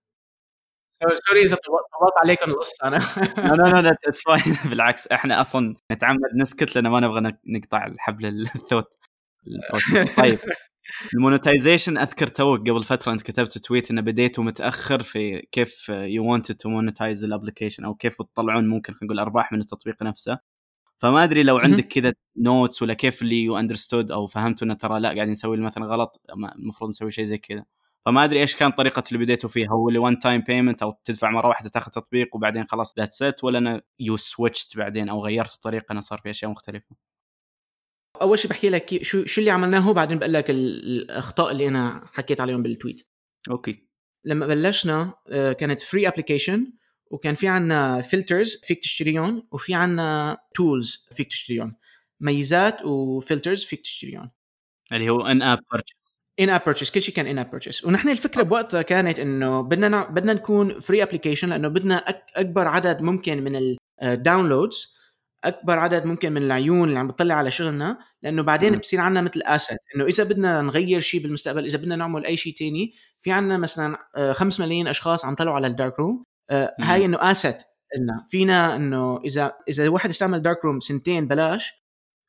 sorry إذا طولت عليكم القصة. أنا لا لا لا it's fine بالعكس إحنا أصلا نتعمد نسكت لأن ما نبغى نق- نقطع الحبل الثوت. ال process طيب. ال monetization أذكر توك قبل فترة أنت كتبت tweet إنه بديتوا متأخر في كيف you wanted to monetize ال application أو كيف بتطلعون ممكن خلينا نقول أرباح من التطبيق نفسه. فما أدري لو عندك كذا notes ولا كيف اللي you understood أو فهمتوا إنه ترى لا قاعدين نسوي مثلا غلط المفروض نسوي شيء زي كذا. فما أدري إيش كانت طريقة اللي بديتوا فيها. هو اللي one time payment أو تدفع مرة واحدة تاخذ تطبيق وبعدين خلاص that's it ولا أنا you switched بعدين أو غيرت الطريقة إنه صار في أشياء مختلفة؟ أول شيء بحكي لك شو شو اللي عملناه بعدين بقول لك ال- الأخطاء اللي أنا حكيت عليهم بال tweet. okay. لما بلشنا آه، كانت free application وكان في عنا filters فيك تشتريهم وفي عنا tools فيك تشتريهم. ميزات و filters فيك تشتريهم. اللي هو in-app purchase in-app purchase كل شيء كان in-app purchase ونحن الفكرة بوقتها كانت إنه بدنا. بدنا نكون free application لأنه بدنا. أكبر عدد ممكن من ال downloads أكبر عدد ممكن من العيون اللي عم بتطلع على شغلنا لأنه بعدين. بصير عندنا مثل asset إنه إذا بدنا نغير شيء بالمستقبل إذا بدنا نعمل أي شيء تاني في عندنا مثلا 5 ملايين أشخاص عم طلعوا على ال Darkroom آه، مم. هاي إنه asset لنا فينا إنه إذا إذا واحد استعمل Darkroom سنتين بلاش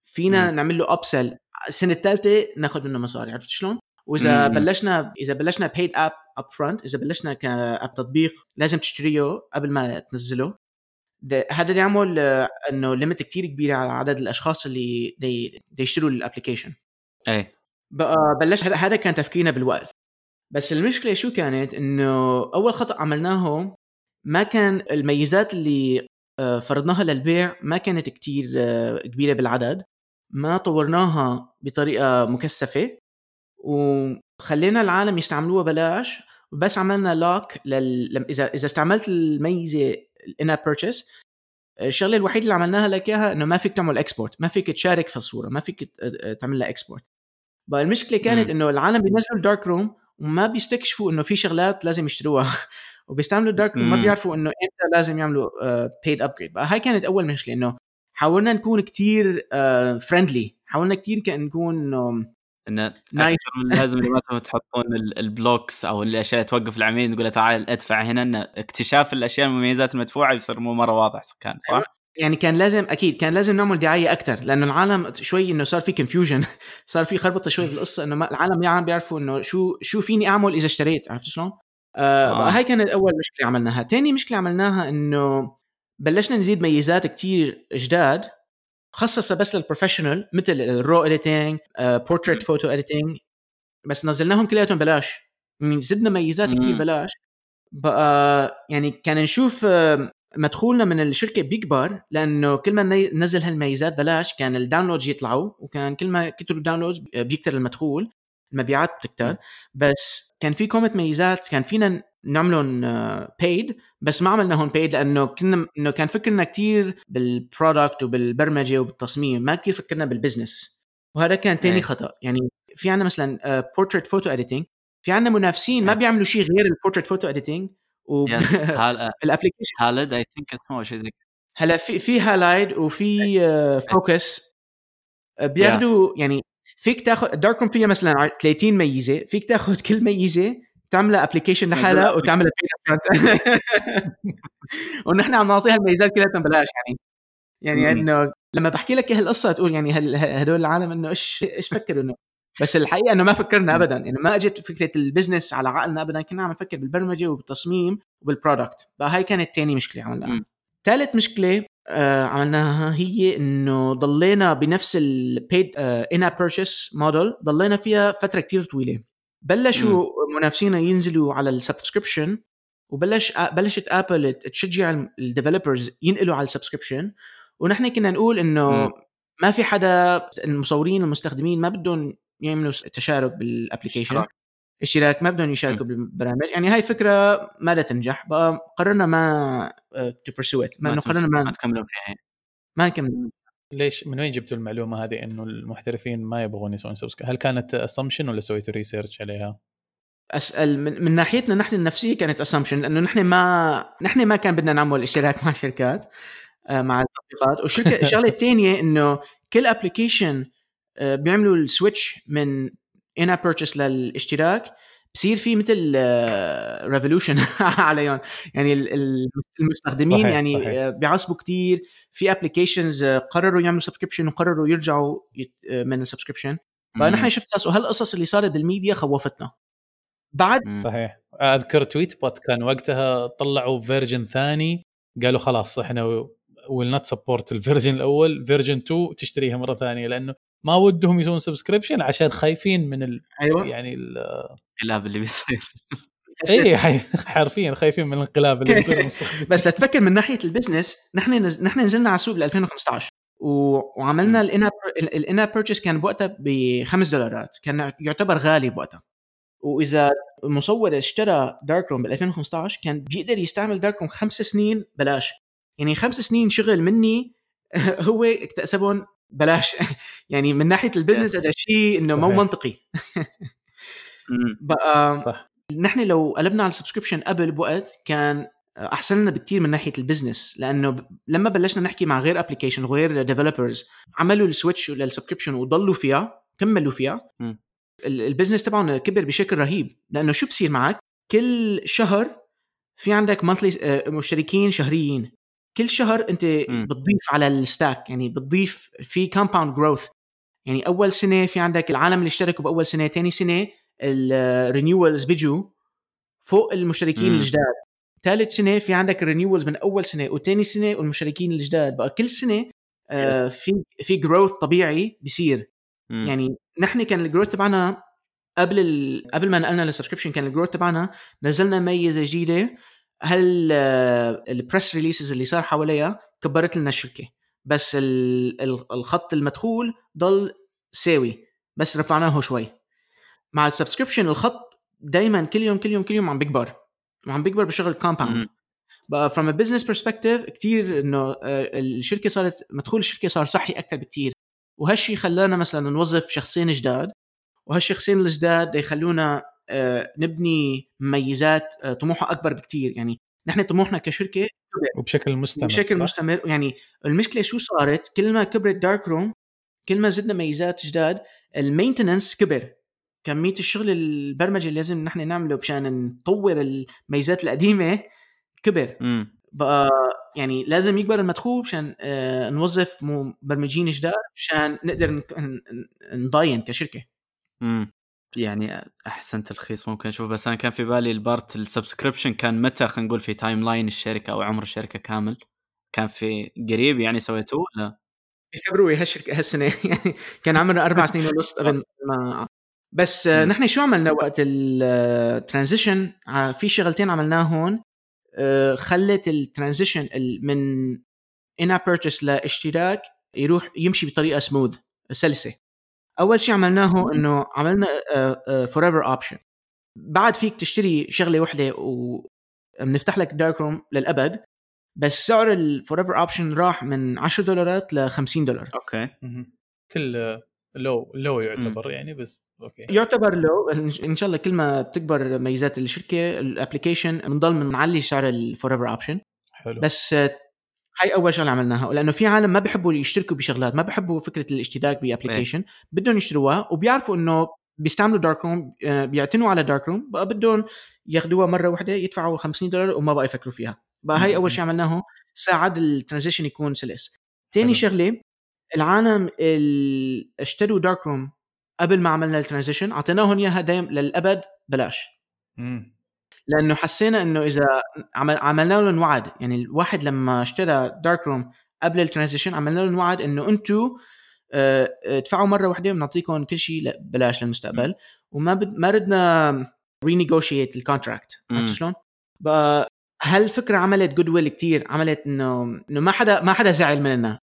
فينا مم. نعمل له upsell السنة الثالثه ناخذ منه مصاري عرفت شلون؟ وإذا مم. بلشنا إذا بلشنا paid app up front إذا بلشنا ك app تطبيق لازم تشتريه قبل ما تنزله ده هذا اللي يعمل آه، إنه limit كتير كبيره على عدد الأشخاص اللي دي, دي يشتروا ال application إيه. بقى بلش هذا كان تفكيرنا بالوقت. بس المشكلة شو كانت؟ إنه أول خطأ عملناه ما كان الميزات اللي آه، فرضناها للبيع ما كانت كتير آه، كبيرة بالعدد. ما طورناها بطريقة مكثفة. وخلينا العالم يستعملوها بلاش بس عملنا lock لل... إذا إذا استعملت الميزة ال in purchase الشغلة الوحيدة اللي عملناها لك إياها إنه ما فيك تعمل export ما فيك تشارك في الصورة ما فيك ت- تعمل لها export بقى المشكلة كانت. إنه العالم بينزلوا ال Darkroom وما بيستكشفوا إنه في شغلات لازم يشتروها. وبيستعملوا ال Darkroom ما. بيعرفوا إنه إمتى لازم يعملوا paid upgrade بقى هاي كانت أول مشكلة إنه حاولنا نكون كتير friendly حاولنا كتير كان نكون انه nice. من لازم مثلا تحطون ال- blocks أو الأشياء توقف العميل تقول له تعال ادفع هنا إن اكتشاف الأشياء المميزات المدفوعه يصير مو مرة واضح كان صح؟ يعني كان لازم أكيد كان لازم نعمل دعاية أكثر لأنه العالم شوي إنه صار في confusion صار في خربطة شوي بالقصة إنه العالم ما عم بيعرفوا إنه شو شو فيني أعمل إذا اشتريت عرفت شلون؟ آه. آه. هاي كانت أول مشكلة عملناها، ثاني مشكلة عملناها إنه بلشنا نزيد ميزات كتير جداد خصصها بس لل professional مثل ال RAW editing portrait photo editing بس نزلناهم كلياتهم بلاش. يعني زدنا ميزات كتير مم. بلاش. بقى يعني كان نشوف آه، مدخولنا من الشركة بيكبر لأنه كل ما نزل هالميزات بلاش كان ال downloads يطلعوا وكان كل ما كتروا ال downloads بيكتر المدخول. المبيعات بتكتر. بس كان في كومة ميزات كان فينا نعملهم paid بس ما عملناهم paid لأنه كنا إنه كان فكرنا كتير بال product وبالبرمجة وبالتصميم ما كتير فكرنا بال business وهذا كان تاني إيه. خطأ. يعني في عندنا مثلا portrait photo editing في عندنا منافسين ما إيه. بيعملوا شيء غير ال portrait photo editing ال application Halide I think اسمه شيء زي هلا في في Halide وفي Focos بياخذوا يعني فيك تاخذ Darkroom فيها مثلا ع- 30 ميزة فيك تاخذ كل ميزة تعملها application لحالها وتعملها ونحن عم نعطيها الميزات كلها ببلاش يعني. يعني. إنه لما بحكي لك هالقصة تقول يعني هدول العالم إنه إيش إيش فكروا إنه؟ بس الحقيقة إنه ما فكرنا ابدا. يعني ما إجت فكرة ال business على عقلنا ابدا. كنا عم نفكر بالبرمجة وبالتصميم وبال product بقى هاي كانت تاني مشكلة عملناها. ثالث مشكلة آه عملناها هي إنه ضلينا بنفس ال paid in-app purchase model ضلينا فيها فترة كتير طويلة. بلشوا منافسينا ينزلوا على ال subscription وبلش بلشت Apple تشجع ال developers ينقلوا على ال subscription. ونحن كنا نقول إنه. ما في حدا المصورين المستخدمين ما بدهم يعملوا تشارك بال application اشتراك. ما بدهم يشاركوا بالبرامج يعني هاي فكرة ما لا تنجح. بقى قررنا ما to pursue it ما انه قررنا ما ما تكملون فيها. ما نكمل. ليش؟ من وين جبتوا المعلومة هذه إنه المحترفين ما يبغون يسوون subscribe هل كانت assumption ولا سويتوا research عليها؟ اسال من, من ناحيتنا نحن النفسية كانت assumption لأنه نحن ما نحن ما كان بدنا نعمل اشتراك مع شركات آه، مع التطبيقات. والشركة الشغله الثانية إنه كل application بيعملوا ال switch من in-app purchase للاشتراك بصير في مثل revolution عليهم يعني ال- ال- المستخدمين صحيح، يعني صحيح. آه، بيعصبوا كتير. في applications قرروا يعملوا subscription وقرروا يرجعوا آه، من ال subscription فنحن شفت قصص وهالقصص اللي صارت بالميديا خوفتنا. بعد مم. صحيح. أذكر Tweetbot كان وقتها طلعوا version ثاني قالوا خلاص إحنا will not support ال version الأول version 2 تشتريها مرة ثانية لأنه ما ودهم يسوون subscription عشان خايفين من ال... أيوه. يعني ال... الانقلاب اللي بيصير. اي حي- حرفيا خايفين من الانقلاب اللي بيصير. بس لتفكر من ناحية ال business نحن نز... نحن نزلنا على السوق ب 2015 و... وعملنا ال in ال in-app purchase كان بوقتها ب 5 دولارات. كان يعتبر غالي بوقتها. وإذا مصور اشترى Darkroom بال 2015 كان بيقدر يستعمل Darkroom خمس سنين بلاش. يعني خمس سنين شغل مني هو اكتسبهم بلاش يعني من ناحية ال business. هذا الشيء إنه مو. منطقي. بقى صح. نحن لو قلبنا على ال subscription قبل بوقت كان أحسن لنا بكثير من ناحية ال business لأنه لما بلشنا نحكي مع غير application وغير developers عملوا ال switch لل subscription وضلوا فيها كملوا فيها ال business تبعهم كبر بشكل رهيب لأنه شو بصير معك كل شهر في عندك monthly مشتركين شهريين كل شهر أنت مم. بتضيف على ال stack يعني بتضيف في compound growth يعني أول سنة في عندك العالم اللي اشتركوا بأول سنة ثاني سنة ال renewals بيجوا فوق المشتركين. الجداد ثالث سنة في عندك ال renewals من أول سنة وثاني سنة والمشتركين الجداد بقى كل سنة آه في في growth طبيعي بيصير مم. يعني نحن كان ال growth تبعنا قبل ال... قبل ما نقلنا لل subscription كان ال growth تبعنا نزلنا ميزة جديدة هال press releases اللي صار حواليها كبرت لنا الشركة؟ بس ال... ال- الخط المدخول ضل ساوي بس رفعناه شوي. مع ال subscription الخط دائما كل يوم كل يوم كل يوم عم بيكبر. وعم بيكبر بشغل compound. بقى a business perspective كتير إنه آه، الشركة صارت مدخول الشركة صار صحي أكثر بكتير. وهالشي خلانا مثلا نوظف شخصين جداد. وهالشخصين الجداد يخلونا نبني مميزات آه، طموحها أكبر بكتير يعني نحن طموحنا كشركة وبشكل مستمر بشكل صح؟ مستمر يعني المشكلة شو صارت كل ما كبرت Darkroom كل ما زدنا ميزات جداد ال maintenance كبر كميه الشغل البرمجة اللي لازم نحن نعمله مشان نطور الميزات القديمة كبر مم. بقى يعني لازم يكبر المدخول مشان آه، نوظف مبرمجين جداد مشان نقدر نضل كشركة مم. يعني احسن تلخيص ممكن أشوف بس أنا كان في بالي ال part ال subscription كان متى خلينا نقول في timeline الشركة أو عمر الشركة كامل؟ كان في قريب يعني سويتوه لا بفبراير هالشركة هالسنة يعني كان عمرنا أربع سنين ونص قبل ما بس آه،. نحن شو عملنا وقت ال transition في شغلتين عملناهم آه، خلت ال transition من in-app purchase لاشتراك يروح يمشي بطريقة سموث سلسة. أول شيء عملناه إنه عملنا forever option بعد فيك تشتري شغلة وحدة وبنفتح لك Darkroom للأبد بس سعر ال forever option راح من 10 دولارات ل 50 دولار. أوكي. مثل لو لو يعتبر يعني بس أوكي. يعتبر لو إن شاء الله كل ما بتكبر ميزات الشركة ال application بنضل بنعلي سعر ال forever option حلو. بس هاي أول شغلة عملناها لأنه في عالم ما بيحبوا يشتركوا بشغلات ما بيحبوا فكرة الاشتراك ب application بدهم يشتروها وبيعرفوا إنه بيستعملوا Darkroom بيعتمدوا على Darkroom بقى بدهم ياخذوها مرة واحدة يدفعوا 50 دولار وما بقى يفكروا فيها. بقى هاي أول شيء عملناه ساعد ال transition يكون سلس. ثاني. شغلة العالم اللي اشتروا Darkroom قبل ما عملنا ال transition أعطيناهم إياها دايم للأبد بلاش. مم. لأنه حسينا إنه إذا عمل عملنا لهم وعد يعني الواحد لما اشترى Darkroom قبل ال transition عملنا لهم وعد إنه أنتم ادفعوا مرة واحدة بنعطيكم كل شيء لا- بلاش للمستقبل وما بد ما ردنا renegotiate ال contract. عرفت شلون؟ بقى هالفكره عملت goodwill كثير عملت إنه إنه ما حدا ما حدا زعل مننا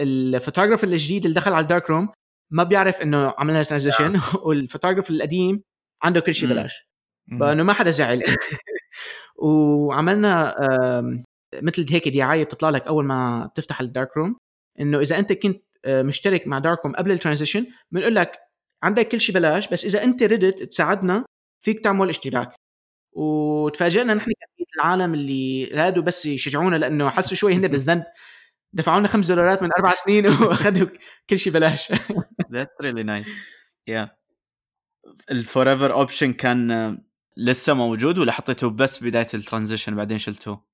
ال photographer الجديد اللي دخل على ال Darkroom ما بيعرف إنه عملنا transition وال photographer القديم عنده كل شيء. بلاش. فانه ما حدا زعل وعملنا مثل هيك دعاية بتطلع لك أول ما بتفتح ال Darkroom إنه إذا أنت كنت آه، مشترك مع Darkroom قبل ال transition بنقول لك عندك كل شيء بلاش بس إذا أنت ردت تساعدنا فيك تعمل اشتراك وتفاجئنا نحن كمية العالم اللي رادوا بس يشجعونا لأنه حسوا شوي هن بالذنب دفعوا لنا 5 دولارات من أربع سنين وأخذوا كل شيء بلاش That's really nice. Yeah. ال forever option كان لسه موجود ولا حطيته بس بداية ال transition بعدين شلتوه؟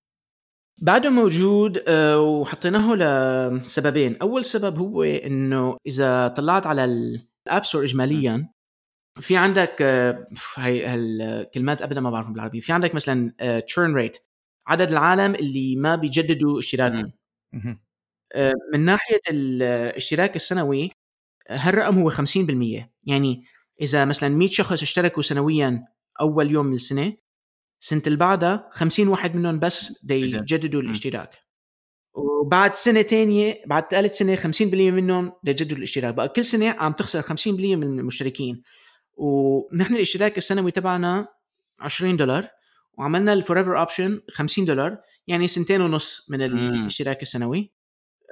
بعده موجود آه، وحطيناه لسببين. أول سبب هو إنه إذا طلعت على ال App Store اجماليا في عندك آه، هاي هالكلمات ابدا ما بعرفهم بالعربي في عندك مثلا تشيرن ريت عدد العالم اللي ما بيجددوا اشتراكهم. آه، من ناحية الاشتراك السنوي آه، هالرقم هو 50% يعني إذا مثلا 100 شخص اشتركوا سنويا أول يوم من السنة. سنة اللي بعدها 50 واحد منهم بس دي بجد. يجددوا. الاشتراك. وبعد سنة تانية بعد ثالث سنة 50% منهم دي يجددوا الاشتراك. بقى كل سنة عم تخسر 50% من المشتركين. ونحن الاشتراك السنوي تبعنا 20 دولار. وعملنا ال forever option 50 دولار. يعني سنتين ونص من. الاشتراك السنوي.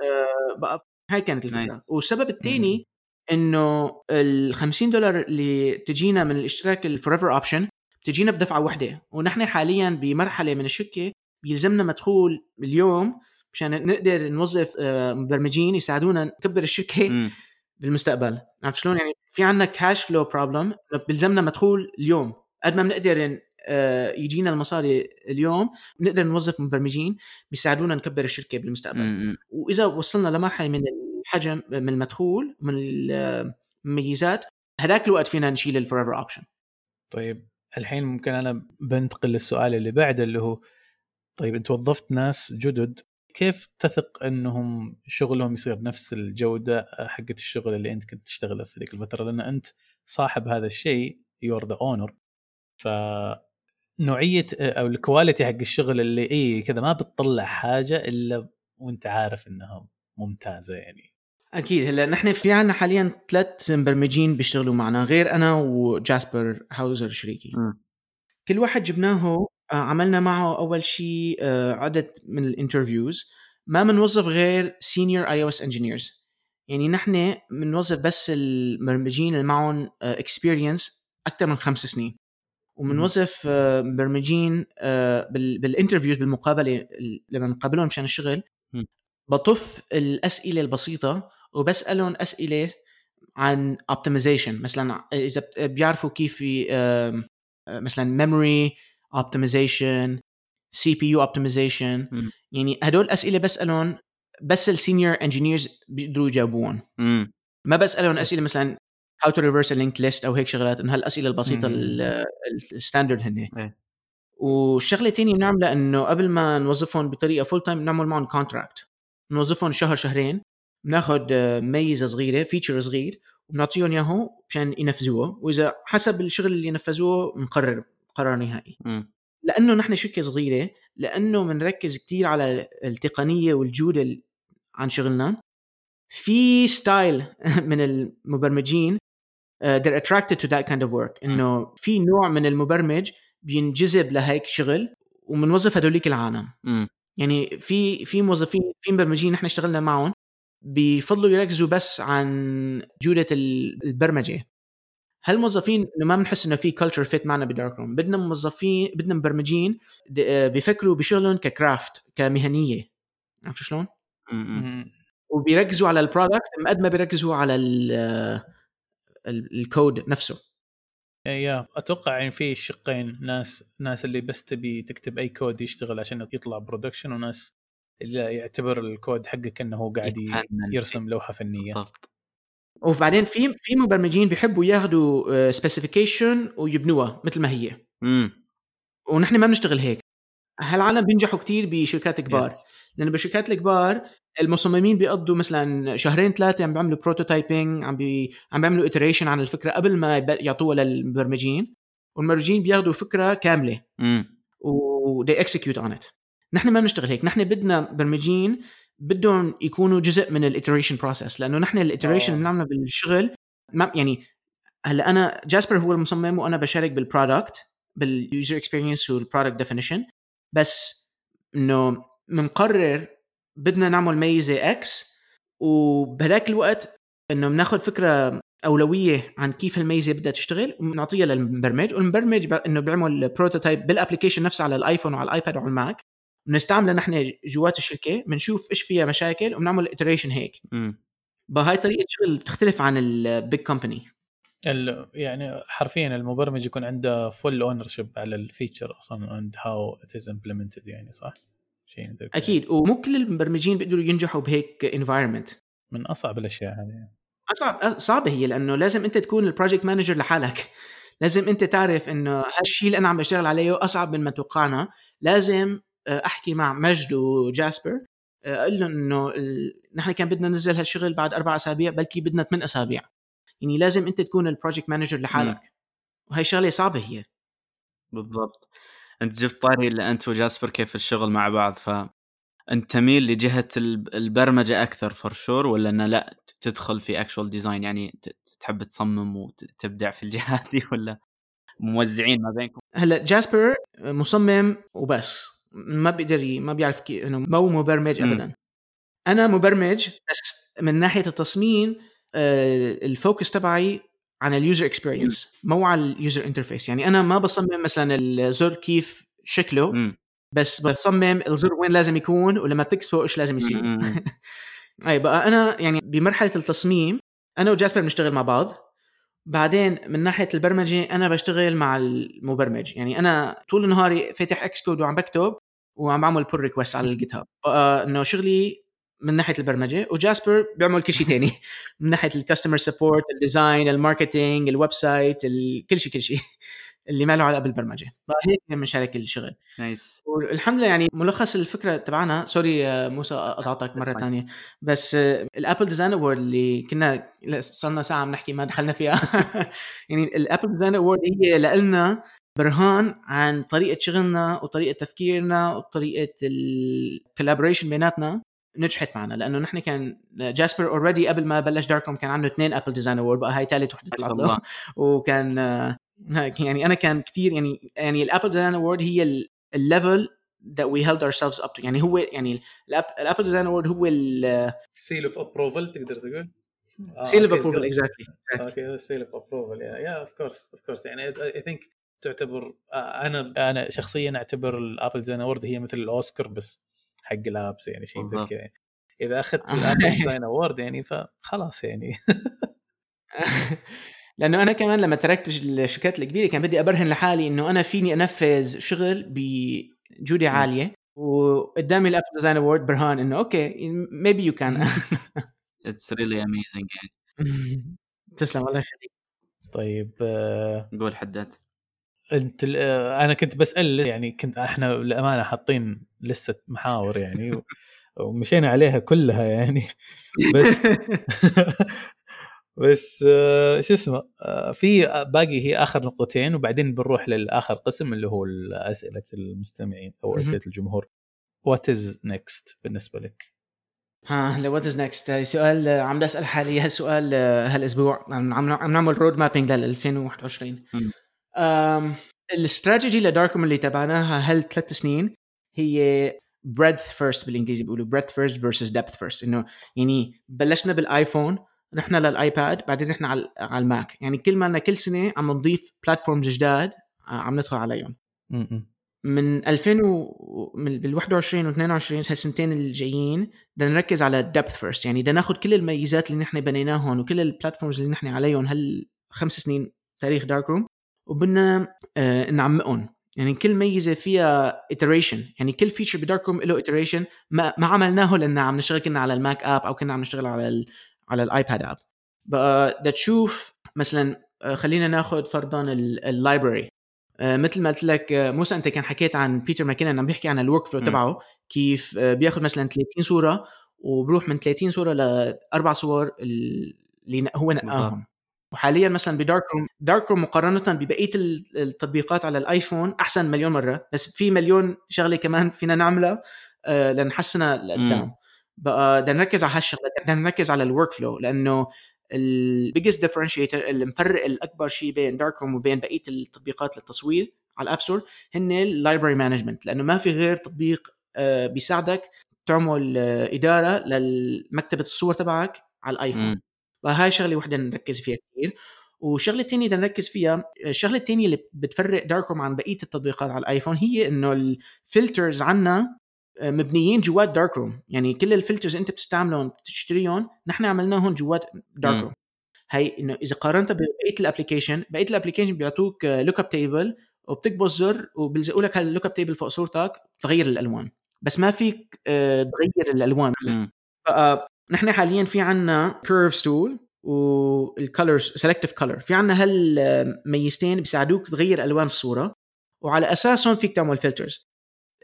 آه، بقى هاي كانت الفكرة. والسبب الثاني إنه ال 50 دولار اللي تجينا من الاشتراك ال forever option بتجينا بدفعة واحدة ونحن حاليا بمرحلة من الشركة بيلزمنا مدخول اليوم مشان نقدر نوظف آه، مبرمجين يساعدونا نكبر الشركة مم. بالمستقبل عرفت شلون يعني في عندنا cash flow problem بيلزمنا مدخول اليوم قد ما بنقدر آه، يجينا المصاري اليوم بنقدر نوظف مبرمجين بيساعدونا نكبر الشركة بالمستقبل مم. وإذا وصلنا لمرحلة من الحجم من المدخول من المميزات هذاك الوقت فينا نشيل ال forever option طيب الحين ممكن أنا بنتقل للسؤال اللي بعده اللي هو طيب أنت وظفت ناس جدد كيف تثق أنهم شغلهم يصير نفس الجودة حقت الشغل اللي أنت كنت تشتغله في ذيك الفترة؟ لأن أنت صاحب هذا الشيء you're the owner ف نوعية أو ال quality حق الشغل اللي أي كذا ما بتطلع حاجة إلا وأنت عارف إنها ممتازة يعني. أكيد. هلا نحن في عنا حاليا ثلاث مبرمجين بيشتغلوا معنا غير أنا وجاسبر هاوزر شريكي. مم. كل واحد جبناه آه، عملنا معه أول شيء آه، عدد من ال interviews. ما بنوظف غير senior iOS engineers يعني نحن بنوظف بس المبرمجين اللي معهم experience أكثر من خمس سنين. وبنوظف آه، مبرمجين آه، بال- بال interviews بالمقابلة ال- لما بنقابلهم مشان الشغل. بطوف الأسئلة البسيطة وبسألهم أسئلة عن optimization مثلا إذا بيعرفوا كيف مثلا memory optimization CPU optimization. يعني هدول أسئلة بسألهم بس ال senior engineers بيقدروا يجاوبون مم. ما بسألهم أسئلة مثلا how to reverse linked list أو هيك شغلات إنه هالأسئلة البسيطة ال standard هن إيه. والشغلة الثانية بنعملها إنه قبل ما نوظفهم بطريقة full time بنعمل معهم contract نوظفهم شهر شهرين. بناخذ آه، ميزة صغيرة feature صغير وبنعطيهم اياه مشان ينفذوه وإذا حسب الشغل اللي نفذوه بنقرر قرار نهائي. مم. لأنه نحن شركة صغيرة لأنه بنركز كثير على التقنية والجودة ال- عن شغلنا. في ستايل من المبرمجين uh, they're attracted to that kind of work. إنه في نوع من المبرمج بينجذب لهيك شغل وبنوظف هدوليك العالم. مم. يعني في في موظفين في مبرمجين نحن اشتغلنا معهم بيفضلوا يركزوا بس عن جودة ال- البرمجة. هالموظفين إنه ما بنحس إنه في culture fit معنا ب Dark Room بدنا موظفين بدنا مبرمجين بيفكروا بشغلهم ك craft كمهنية. عرفت شلون؟ وبيركزوا على ال product قد ما بيركزوا على ال- ال- الكود نفسه. Yeah. أتوقع يعني في شقين ناس ناس اللي بس تبي تكتب أي كود يشتغل عشان يطلع production وناس يعتبر الكود حقك إنه هو قاعد. يرسم لوحة فنية. بالضبط. وبعدين في في مبرمجين بيحبوا ياخذوا specification ويبنوها مثل ما هي. امم ونحن ما بنشتغل هيك. هالعالم بينجحوا كتير بشركات كبار. Yes. لأنه بالشركات الكبار المصممين بيقضوا مثلا شهرين ثلاثة عم بيعملوا prototyping عم بي... عم بيعملوا iteration عن الفكرة قبل ما يعطوها للمبرمجين. والمبرمجين بياخذوا فكره كاملة. امم و they execute on it. نحن ما بنشتغل هيك نحن بدنا مبرمجين بدهم يكونوا جزء من ال iteration process لأنه نحن ال iteration آه. اللي بنعمله بالشغل ما يعني هلأ أنا جاسبر هو المصمم وأنا بشارك بال product بال user experience وال product definition بس إنه بنقرر بدنا نعمل ميزة إكس وبهذاك الوقت إنه بناخذ فكرة أولوية عن كيف الميزة بدها تشتغل ونعطيها للمبرمج والمبرمج إنه بيعمل prototype بال application نفسه على الآيفون وعلى الآيباد وعلى الماك بنستعملها نحن جوات الشركة بنشوف إيش فيها مشاكل وبنعمل iteration هيك. بهاي طريقة شغل بتختلف عن ال big company ال- يعني حرفيا المبرمج يكون عنده full ownership على ال feature أصلا and how it is implemented يعني صح؟ شيء. أكيد ومو كل المبرمجين بيقدروا ينجحوا بهيك environment من أصعب الأشياء هذه. أصعب صعبة هي لأنه لازم أنت تكون ال project manager لحالك. لازم أنت تعرف إنه هالشيء اللي أنا عم بشتغل عليه أصعب من ما توقعنا. لازم أحكي مع مجد وجاسبر. آه، أقول لهم إنه ال... نحن كان بدنا ننزل هالشغل بعد أربع أسابيع بلكي بدنا ثمان أسابيع. يعني لازم أنت تكون ال project manager لحالك. وهي شغلة صعبة هي. بالضبط. أنت جبت طاري اللي أنت وجاسبر كيف الشغل مع بعض ف أنت تميل لجهة الب- البرمجة أكثر for sure ولا إنه لا تدخل في actual design يعني تحب تصمم وتبدع في الجهة دي ولا موزعين ما بينكم؟ هلأ جاسبر مصمم وبس. ما بيقدر ما بيعرف كيف إنه مو مبرمج. ابدا. أنا مبرمج بس من ناحية التصميم آه، ال focus تبعي عن ال user experience مو على ال user interface يعني أنا ما بصمم مثلا الزر كيف شكله امم بس بصمم الزر وين لازم يكون ولما تكبسه إيش لازم يصير. اي بقى أنا يعني بمرحلة التصميم أنا وجاسبر بنشتغل مع بعض. بعدين من ناحية البرمجة أنا بشتغل مع المبرمج. يعني أنا طول نهاري فاتح Xcode وعم بكتب وعم بعمل pull request على ال GitHub إنه شغلي من ناحية البرمجة وجاسبر بيعمل كل شيء تاني. من ناحية ال customer support ال design ال marketing ال website كل شيء كل شيء. اللي ما له علاقة بالبرمجة. بقى هيك بنشارك الشغل. nice. والحمد لله يعني ملخص الفكرة تبعنا. sorry موسى قطعتك مرة. ثانية بس ال Apple Design Award اللي كنا صرنا ساعة عم نحكي ما دخلنا فيها. يعني ال Apple Design Award هي لنا برهان عن طريقة شغلنا وطريقة تفكيرنا وطريقة ال collaboration بيناتنا نجحت معنا. لأنه نحن كان جاسبر already قبل ما بلش Darkroom كان عنده اثنين Apple Design Award بقى هاي ثالث وحدة طلعت له وكان يعني أنا كان كثير يعني يعني ال Apple Design Award هي ال level that we held ourselves up to. يعني هو يعني ال Apple Design Award هو ال seal seal of approval تقدر تقول؟ of approval exactly okay seal of approval yeah of course of course يعني I think تعتبر آه، أنا أنا شخصيا أعتبر ال Apple Design Award هي مثل الأوسكار بس حق ال apps يعني شيء بالضبط. كذا يعني. إذا أخذت ال Apple Design Award يعني فخلاص يعني. لأنه أنا كمان لما تركت الشركات الكبيرة كان بدي أبرهن لحالي إنه أنا فيني أنفذ شغل بجودة عالية. وقدامي ال Apple Design Award برهان إنه okay maybe you can it's really amazing يعني. تسلم الله يخليك. طيب آه، قول حداد. أنت آه، أنا كنت بسأل يعني كنت إحنا للأمانة حاطين لسه محاور يعني ومشينا عليها كلها يعني. بس بس آه، شو اسمه آه، في باقي هي آخر نقطتين وبعدين بنروح للآخر قسم اللي هو أسئلة المستمعين أو. أسئلة الجمهور what is next بالنسبة لك؟ ها what is next سؤال آه، عم بسأل حالي هالسؤال آه، هالأسبوع عم عم عم نعمل road mapping لل 2021 مم. أم، ال strategy ل Darkroom اللي تبعناها هالثلاث سنين هي breadth first بالإنجليزي بيقولوا breadth first versus depth first إنه يعني بلشنا بالآيفون رحنا للآيباد بعدين رحنا على على الماك. يعني كل ما كل سنة عم نضيف platforms جداد آه، عم ندخل عليهم. من 2000 و... من بال 21 و 22 هالسنتين الجايين بدنا نركز على ال depth first يعني بدنا ناخذ كل الميزات اللي نحن بنيناهم وكل ال platforms اللي نحن عليهم هالخمس سنين تاريخ Darkroom وبدنا آه نعمقهم. يعني كل ميزة فيها iteration. يعني كل feature ب Darkroom له iteration. ما ما عملناه لأن عم نشتغل كنا على الماك app أو كنا عم نشتغل على على الآيباد app بقى بدها تشوف مثلا آه، خلينا ناخذ فرضا ال library آه، مثل ما قلت لك آه، موسى أنت كان حكيت عن Peter McKinnon عم بيحكي عن ال workflow تبعه كيف بياخذ مثلا 30 صورة وبروح من 30 صورة لأربع صور اللي هو نقاهم. وحاليا مثلا ب Darkroom Darkroom مقارنة ببقية التطبيقات على الآيفون أحسن مليون مرة بس في مليون شغلة كمان فينا نعملها لنحسنها لقدام. بقى بدنا نركز على هالشغله بدنا نركز على ال workflow لأنه ال biggest differentiator اللي مفرق الأكبر شيء بين Darkroom وبين بقية التطبيقات للتصوير على ال App Store هن ال library management لأنه ما في غير تطبيق آه، بيساعدك تعمل آه، إدارة لمكتبه الصور تبعك على الآيفون. فهاي شغلة وحدة نركز فيها كثير والشغله الثانية بدنا نركز فيها الشغلة الثانية اللي بتفرق Darkroom عن بقية التطبيقات على الآيفون هي إنه ال filters عنا مبنيين جوات Darkroom يعني كل ال filters انت بتستعملهم بتشتريهم نحن عملناهم جوات Darkroom هي إنه إذا قارنتها ببقيه ال application بقية ال application بيعطوك look up table وبتكبس زر وبيلزقوا لك هال look up table فوق صورتك تغير الألوان. بس ما فيك آه، تغير الألوان نحن حاليا في عنا curve tool وال colors selective color في عنا هالميزتين بيساعدوك تغير ألوان الصورة وعلى أساسهم فيك تعمل filters آه،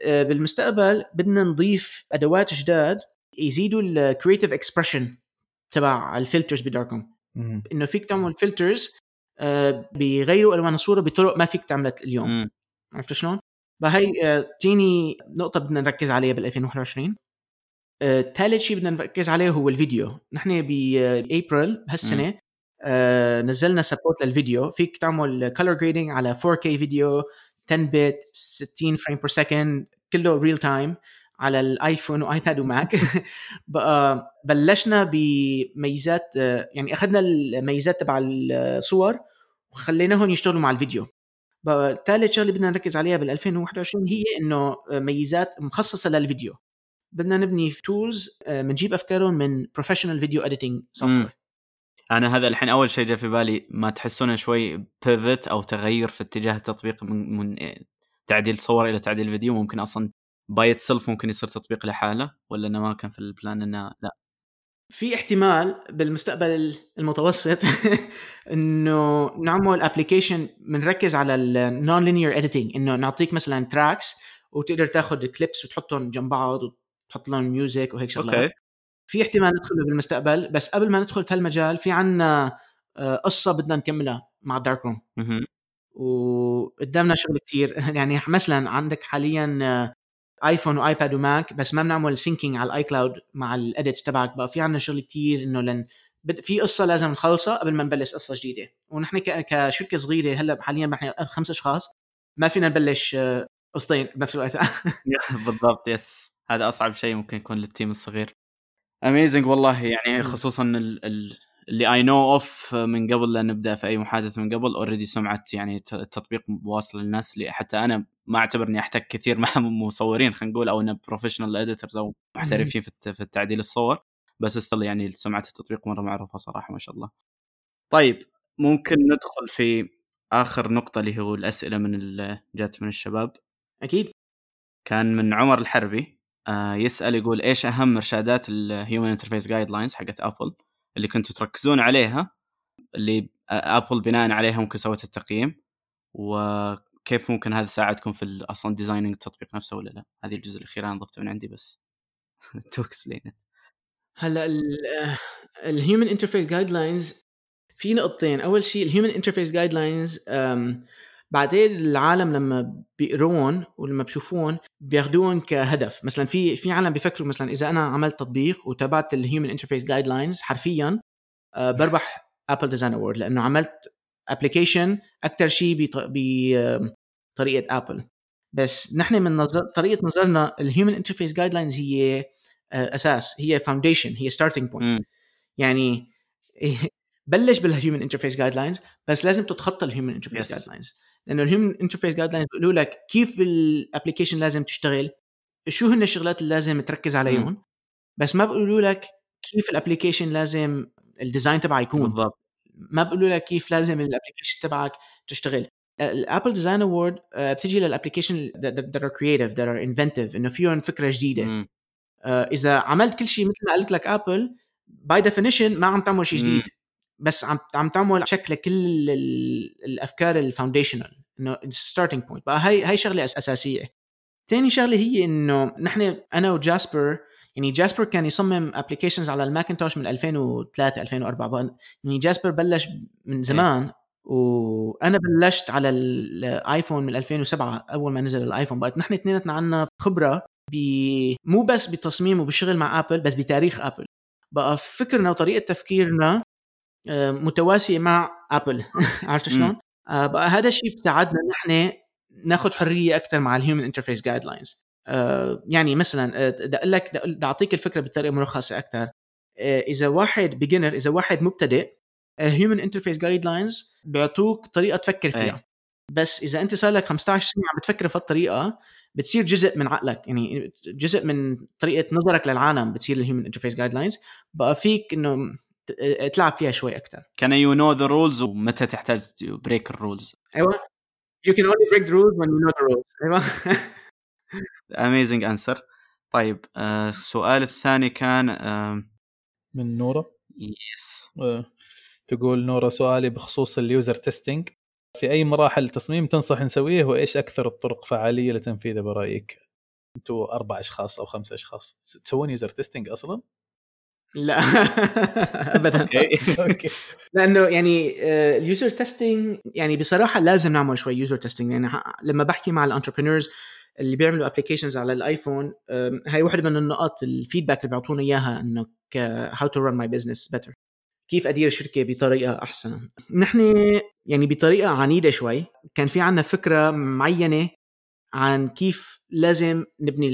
بالمستقبل بدنا نضيف أدوات جداد يزيدوا ال creative expression تبع ال filters ب Darkroom. إنه فيك تعمل filters آه، بيغيروا ألوان الصورة بطرق ما فيك تعملها اليوم. عرفت شلون؟ فهي آه، تاني نقطة بدنا نركز عليها بال 2021 ثالث شيء بدنا نركز عليه هو الفيديو. نحن بابريل هالسنة آه نزلنا support للفيديو. فيك تعمل color grading على 4K فيديو. 10 bit 60 frame per second كله real time على الايفون وايباد وماك بقى بلشنا بميزات آه، يعني أخذنا الميزات تبع الصور وخليناهم يشتغلوا مع الفيديو. ثالث شغلة بدنا نركز عليها بال 2021 هي إنه ميزات مخصصة للفيديو. بدنا نبني tools بنجيب أفكارهم من professional video editing سوفت أنا هذا الحين أول شيء جاء في بالي ما تحسونه شوي pivot أو تغير في اتجاه التطبيق من, من تعديل صور إلى تعديل فيديو. ممكن أصلا by itself ممكن يصير تطبيق لحاله ولا إنه ما كان في ال plan إنه لا؟ في احتمال بالمستقبل المتوسط إنه نعمل application بنركز على ال non linear editing إنه نعطيك مثلا tracks وتقدر تاخذ clips وتحطهم جنب بعض تحط لهم music وهيك شغلات. okay. في احتمال ندخل بالمستقبل بس قبل ما ندخل في هالمجال في عنا آه، قصة بدنا نكملها مع Darkroom وقدامنا شغل كتير. يعني مثلا عندك حاليا iPhone و iPad و Mac بس ما بنعمل syncing على ال iCloud مع ال edits تبعك. بقى في عنا شغل كتير إنه لن في قصة لازم نخلصها قبل ما نبلش قصة جديدة. ونحن كشركه صغيرة هلأ حاليا نحن خمس أشخاص. ما فينا نبلش آه، قصتين بنفس الوقت. بالضبط yes هذا أصعب شيء ممكن يكون لل team الصغير. amazing والله يعني خصوصا ال ال اللي I know of من قبل لا نبدأ في أي محادثة من قبل already سمعه يعني التطبيق واصل للناس اللي حتى أنا ما أعتبر إني أحتك كثير مع مصورين خلينا نقول أو professional editors أو محترفين في التعديل الصور بس still يعني سمعه التطبيق مرة معروفة صراحة ما شاء الله. طيب ممكن ندخل في آخر نقطة اللي هو الأسئلة من جات من الشباب. أكيد. كان من عمر الحربي آه، يسأل يقول إيش أهم إرشادات ال human interface guidelines حقت Apple اللي كنتوا تركزون عليها؟ اللي Apple بناء عليها ممكن سوت التقييم وكيف ممكن هذا ساعدكم في أصلا designing التطبيق نفسه ولا لا؟ هذه الجزء الأخير أنا ضفته من عندي بس. to explain هلأ ال human interface guidelines في نقطتين. أول شيء ال human interface guidelines بعدين العالم لما بيقرون ولما بشوفون بياخذوهم كهدف. مثلا في في عالم بيفكروا مثلا إذا أنا عملت تطبيق وتابعت ال human interface guidelines حرفيا آه، بربح Apple Design Award لأنه عملت application أكثر شيء بطريقه Apple بس نحن من نظر طريقة نظرنا ال human interface guidelines هي آه، أساس هي foundation هي starting point يعني بلش بال human interface guidelines بس لازم تتخطى ال human interface. guidelines لأنه ال human interface guidelines بيقولوا لك كيف ال application لازم تشتغل شو هن الشغلات اللي لازم تركز عليهم بس ما بيقولوا لك كيف ال application لازم ال design تبعه يكون. بالضبط. ما بيقولوا لك كيف لازم ال application تبعك تشتغل. ال Apple Design Award بتجي لل application that are creative that are inventive إنه فيهم فكرة جديدة. آه، إذا عملت كل شيء مثل ما قالت لك Apple by definition ما عم تعمل شيء جديد. بس عم عم تعمل شكل كل ال- ال- الأفكار ال foundational إنه starting point بقى هاي هاي شغلة أساسية. ثاني شغلة هي إنه نحن أنا وجاسبر يعني جاسبر كان يصمم applications على ال Macintosh من 2003 2004 بقى يعني جاسبر بلش من زمان وأنا بلشت على ال iPhone من 2007 أول ما نزل ال iPhone. بقى نحن اثنيناتنا عنا خبرة ب مو بس بتصميم وبالشغل مع Apple بس بتاريخ Apple بقى فكرنا وطريقة تفكيرنا متساويه مع Apple عرفت شلون؟ آه، بقى هذا الشيء بيساعدنا نحن ناخذ حرية أكثر مع ال human interface guidelines يعني مثلا آه، بدي أقول لك بدي- أعطيك الفكرة بطريقة ملخصة أكثر. إذا واحد beginner إذا واحد مبتدئ human interface guidelines بيعطوك طريقة تفكر فيها. أي. بس إذا أنت صار لك 15 سنة عم بتفكر في الطريقة بتصير جزء من عقلك. يعني جزء من طريقة نظرك للعالم بتصير ال human interface guidelines بقى فيك إنه تلعب فيها شوي أكثر كان you know the rules ومتى تحتاج break ال rules أيوه. You can only break the rules when you know the rules. أيوه. amazing answer طيب آه السؤال الثاني كان آه من نوره yes آه، تقول نورا سؤالي بخصوص ال user testing في أي مراحل التصميم تنصح نسويه وإيش أكثر الطرق فعالية لتنفيذه برأيك؟ أنتم أربع أشخاص أو خمسة أشخاص. تسوون user testing أصلا؟ لا. ابدا. okay. لأنه يعني ال user testing يعني بصراحة لازم نعمل شوي user testing يعني لما بحكي مع ال entrepreneurs اللي بيعملوا applications على ال iPhone هاي واحدة من النقاط ال feedback اللي بيعطونا إياها إنه how to run my business better كيف أدير الشركة بطريقة أحسن. نحن يعني بطريقة عنيدة شوي كان في عنا فكرة معينة عن كيف لازم نبني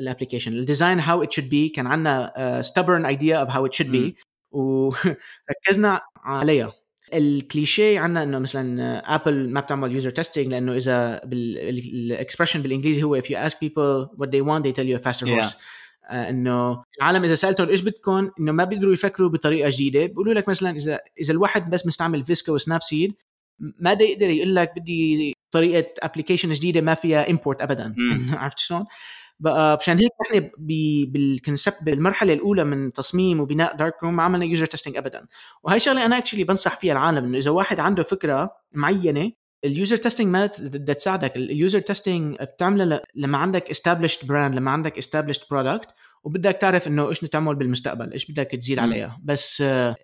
ال application ال design how it should be كان عندنا stubborn idea of how it should be. وركزنا عليها. الكليشيه عندنا إنه مثلا Apple ما بتعمل user testing لأنه إذا بال expression بالإنجليزي هو if you ask people what they want they tell you a faster Yeah. horse. آه، إنه العالم إذا سألتهم إيش بدكم إنه ما بيقدروا يفكروا بطريقة جديدة. بيقولوا لك مثلا إذا إذا الواحد بس مستعمل VSCO و Snapseed ما دا يقدر يقول لك بدي طريقة application جديدة ما فيها import ابدا. عرفت شلون؟ بقى مشان هيك نحن بال concept بالمرحلة الأولى من تصميم وبناء Darkroom ما عملنا user testing ابدا. وهي شغلة أنا actually بنصح فيها العالم إنه إذا واحد عنده فكرة معينة ال user testing ما بدها تساعدك. ال user testing بتعملها لما عندك established brand لما عندك established product وبدك تعرف إنه إيش تعمل بالمستقبل إيش بدك تزيد. عليها. بس آه،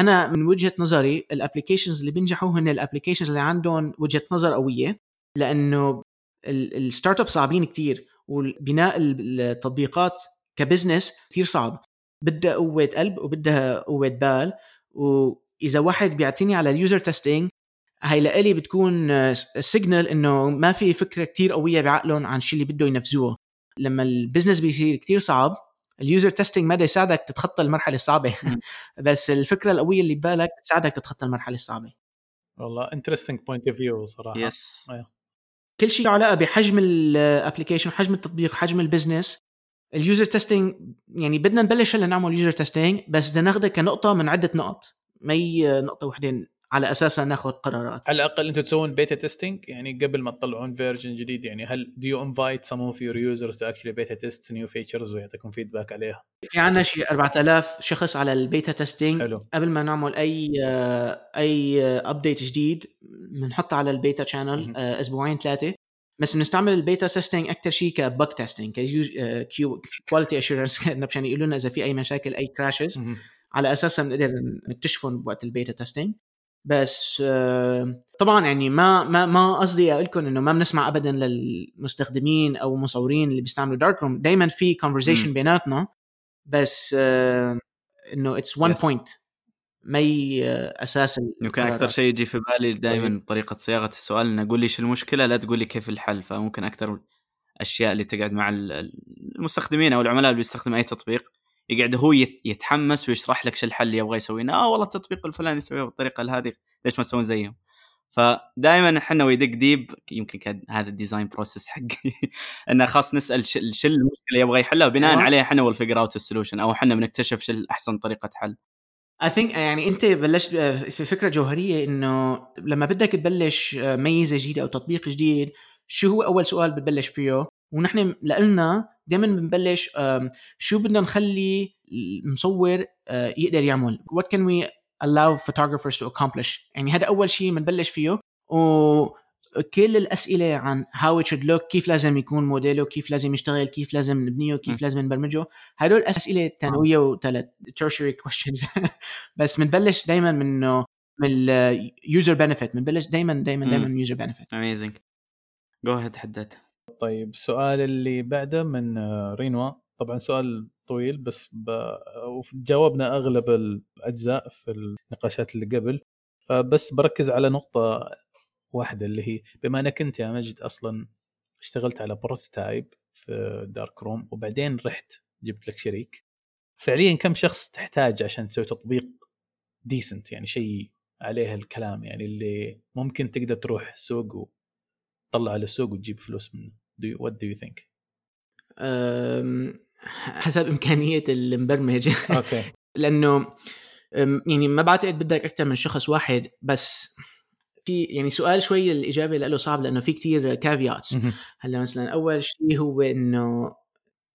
أنا من وجهة نظري ال applications اللي بينجحوا هن ال applications اللي عندهم وجهة نظر قوية لأنه ال startup صعبين كتير. وبناء ال- التطبيقات ك business كثير صعب. بدها قوة قلب وبدها قوة بال وإذا واحد بيعتمد على ال user testing هاي لإلي بتكون signal إنه ما في فكرة كتير قوية بعقلهم عن الشيء اللي بده ينفذوه. لما ال business بيصير كتير صعب ال user testing ما بده يساعدك تتخطى المرحلة الصعبة. بس الفكرة القوية اللي ببالك بتساعدك تتخطى المرحلة الصعبة. والله interesting point of view صراحة. yes كل شيء علاقة بحجم ال application حجم التطبيق حجم ال business. ال user testing يعني بدنا نبلش هلا نعمل user testing بس بدنا ناخذها كنقطة من عدة نقط. ما هي نقطة وحده على اساسها ناخذ قرارات. على الأقل أنتم تسوون beta testing يعني قبل ما تطلعون version جديد يعني هل do you invite some of your users to actually beta test new features ويعطيكم feedback عليها؟ في عنا شيء 4000 شخص على ال beta testing حلو. قبل ما نعمل أي أي update جديد بنحطه على ال beta channel مهم. أسبوعين ثلاثة. بس بنستعمل ال beta testing أكثر شيء ك bug testing ك quality assurance مشان يقولوا لنا إذا في أي مشاكل أي crashes. على اساسها بنقدر نكتشفهم بوقت ال beta testing بس آه، طبعا يعني ما ما ما قصدي أقول لكم إنه ما بنسمع ابدا للمستخدمين أو المصورين اللي بيستعملوا دارك روم دائما في conversation. بيناتنا بس آه، إنه it's one. point ما هي أساس يمكن. أكثر شيء يجي في بالي دائما طيب. طريقة صياغة السؤال إنه قول لي إيش المشكلة لا تقول لي كيف الحل فممكن أكثر الاشياء اللي تقعد مع ال- المستخدمين أو العملاء اللي بيستخدم أي تطبيق يقعد هو يت- يتحمس ويشرح لك شو الحل اللي يبغى يسويه آه والله التطبيق الفلاني يسويه بالطريقة هذه ليش ما تسوون زيهم؟ فدائما إحنا we dig deep يمكن كان هذا ال design process حقي. إنه خاص نسأل شو المشكلة يبغى يحلها. وبناء أيوة. عليه إحنا we'll figure out ال solution أو إحنا بنكتشف شو احسن طريقة حل. I think يعني أنت بلشت آه، في فكرة جوهرية إنه لما بدك تبلش آه، ميزة جديدة أو تطبيق جديد شو هو أول سؤال بتبلش فيه؟ ونحن لنا دائما بنبلش شو بدنا نخلي المصور آه، يقدر يعمل. What can we allow photographers to accomplish يعني هذا أول شيء بنبلش فيه. وكل الأسئلة عن how it should look كيف لازم يكون موديله كيف لازم يشتغل كيف لازم نبنيه. كيف لازم نبرمجه. هدول أسئلة ثانوية وثلاث tertiary questions. بس بنبلش دائما من إنه من ال user benefit بنبلش دائما دائما. دائما من user benefit amazing جو هيد حداد. طيب السؤال اللي بعده من آه، رينوا. طبعا سؤال طويل بس ب... جاوبنا أغلب الأجزاء في النقاشات اللي قبل. فبس بركز على نقطة واحدة اللي هي بما أنك أنت يا مجد أصلا اشتغلت على prototype في دارك روم وبعدين رحت جبت لك شريك فعليا كم شخص تحتاج عشان تسوي تطبيق decent يعني شيء عليه الكلام يعني اللي ممكن تقدر تروح السوق وتطلع على السوق وتجيب فلوس منه. Do you, what do you think? حسب إمكانية المبرمج. أوكي. لأنه يعني ما بعتقد بدك أكثر من شخص واحد بس في يعني سؤال شوي الإجابة له صعب لأنه في كتير caveats هلأ مثلا أول شيء هو إنه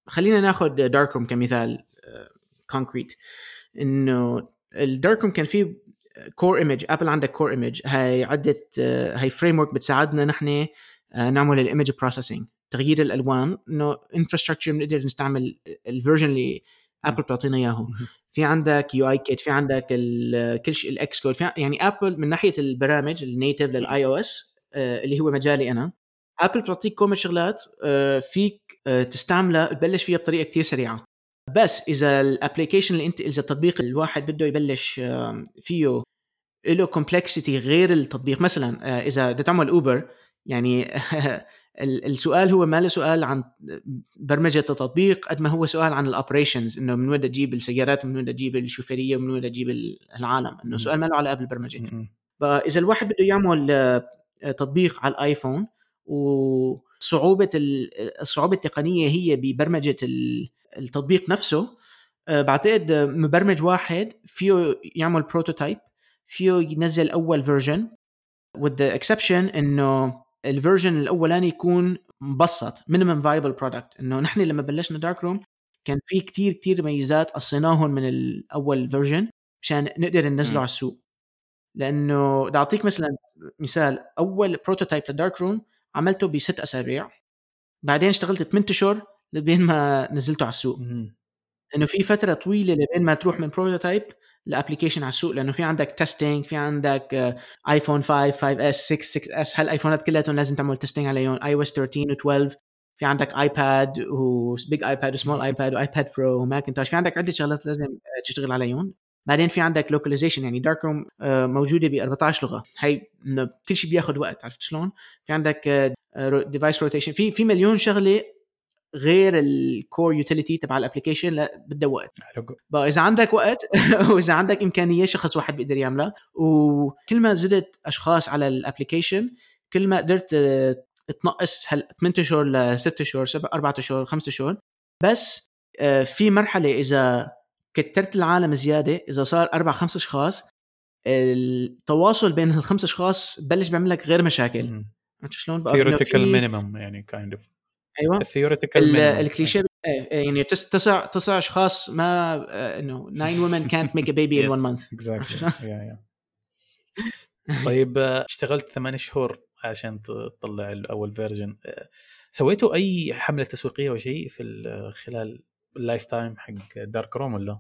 خلينا ناخذ دارك روم كمثال concrete إنه الدارك روم كان فيه Core Image Apple عندك Core Image هاي عدة آه، هاي framework بتساعدنا نحن آه، نعمل ال image processing تغيير الألوان إنه infrastructure بنقدر نستعمل ال version اللي Apple بتعطينا اياه في عندك UIKit في عندك كل شيء ال Xcode يعني Apple من ناحية البرامج ال native لل iOS اللي هو مجالي أنا Apple بتعطيك كومة شغلات آه، فيك آه، تستعملها تبلش فيها بطريقة كتير سريعة. بس إذا ال application اللي أنت إذا التطبيق الواحد بده يبلش فيه له complexity غير التطبيق مثلا آه، إذا بدك تعمل Uber يعني السؤال هو ما له سؤال عن برمجة التطبيق قد ما هو سؤال عن ال operations إنه من وين تجيب السيارات من وين تجيب الشوفيرية ومن وين تجيب العالم إنه سؤال ما له علاقة بالبرمجة. فإذا الواحد بده يعمل آه، تطبيق على الآيفون وصعوبة ال- الصعوبة التقنية هي ببرمجة ال- التطبيق نفسه آه، بعتقد مبرمج واحد فيه يعمل prototype فيه ينزل أول version with the exception إنه ال version الأولاني يكون مبسط minimum viable product. إنه نحن لما بلشنا دارك روم كان في كتير كتير ميزات قصيناهم من الأول version مشان نقدر ننزله. على السوق. لأنه بدي أعطيك مثلا مثال. أول prototype لدارك روم عملته بست أسابيع. بعدين اشتغلت 8 اشهر لبين ما نزلته على السوق. إنه في فترة طويلة لبين ما تروح من prototype ل application على السوق لأنه في عندك testing في عندك آه، ايفون 5 5 اس 6 6 اس هالآيفونات كلياتهم لازم تعمل testing عليهم. iOS 13 و12 في عندك ايباد و big iPad و small iPad و iPad Pro وماكنتوش في عندك عدة شغلات لازم آه، تشتغل عليهم. بعدين في عندك localization يعني دارك روم موجودة ب 14 لغه هي كل شيء بياخذ وقت عرفت شلون؟ في عندك device rotation في في مليون شغلة غير ال core utility تبع ال application لا بدها وقت. إذا عندك وقت وإذا عندك إمكانية شخص واحد بيقدر يعملها. وكل ما زدت أشخاص على ال application كل ما قدرت تنقص هال 8 اشهر ل 6 اشهر 7 4 اشهر 5 اشهر بس آه، في مرحلة إذا كترت العالم زيادة إذا صار أربع خمس أشخاص التواصل بين الخمس أشخاص بلش بيعمل لك غير مشاكل. عرفت شلون؟ theoretical في- minimum يعني kind of أيوه. ال theoretical الكليشيه إيه، إيه، يعني تس- تسع تسع أشخاص ما آه، إنه women can't make a baby in Yes. one month. exactly طيب آه، اشتغلت ثمان شهور عشان تطلع الأول فيرجن سويتوا أي حملة تسويقية أو شيء في ال- خلال اللايف تايم حق دارك روم ولا؟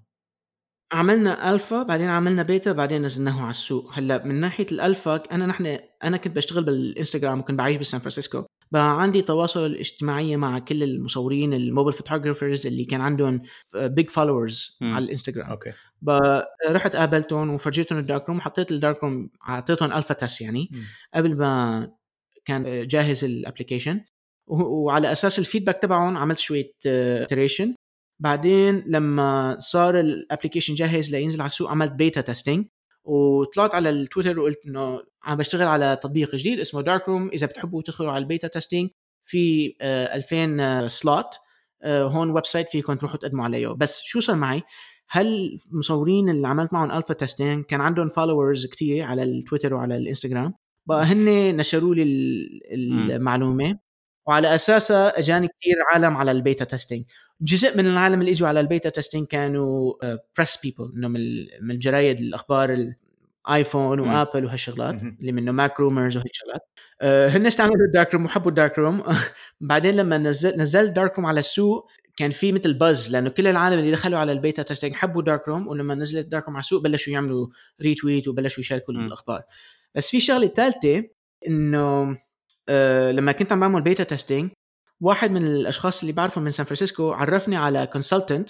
عملنا ألفا بعدين عملنا بيتا بعدين نزلناه على السوق. هلأ من ناحية الألفا أنا نحن أنا كنت بشتغل بالإنستغرام وكنت بعيش بسان فرانسيسكو. بقى عندي تواصل اجتماعي مع كل المصورين الموبايل فوتوغرافرز اللي كان عندهم بيج فولورز. على الإنستغرام. أوكي. رحت قابلتهم وفرجيتهم الدارك روم وحطيت الدارك روم أعطيتهم alpha test يعني. قبل ما كان جاهز ال application وعلى أساس ال feedback تبعهم عملت شوية iteration. بعدين لما صار ال application جاهز لينزل على السوق عملت beta testing وطلعت على التويتر وقلت إنه عم بشتغل على تطبيق جديد اسمه دارك روم إذا بتحبوا تدخلوا على ال beta testing في آه، 2000 slot هون website فيكم تروحوا تقدموا عليه. بس شو صار معي؟ هل المصورين اللي عملت معهم alpha testing كان عندهم followers كتير على التويتر وعلى الإنستغرام؟ بقى هن نشروا لي ال- المعلومة وعلى أساسها أجاني كثير عالم على ال beta testing جزء من العالم اللي إجوا على ال beta testing كانوا press people انه من ال- من الجرايد الأخبار الايفون. وآبل وهالشغلات. اللي منه ماك رومرز وهيك شغلات آه، هن استعملوا الدارك روم وحبوا الدارك روم بعدين لما نزل نزل دارك روم على السوق كان في مثل buzz لأنه كل العالم اللي دخلوا على ال beta testing حبوا دارك روم ولما نزلت دارك روم على السوق بلشوا يعملوا retweet وبلشوا يشاركوا. الأخبار بس في شغلة ثالثه إنه آه لما كنت عم بعمل beta testing واحد من الأشخاص اللي بعرفهم من سان فرانسيسكو عرفني على consultant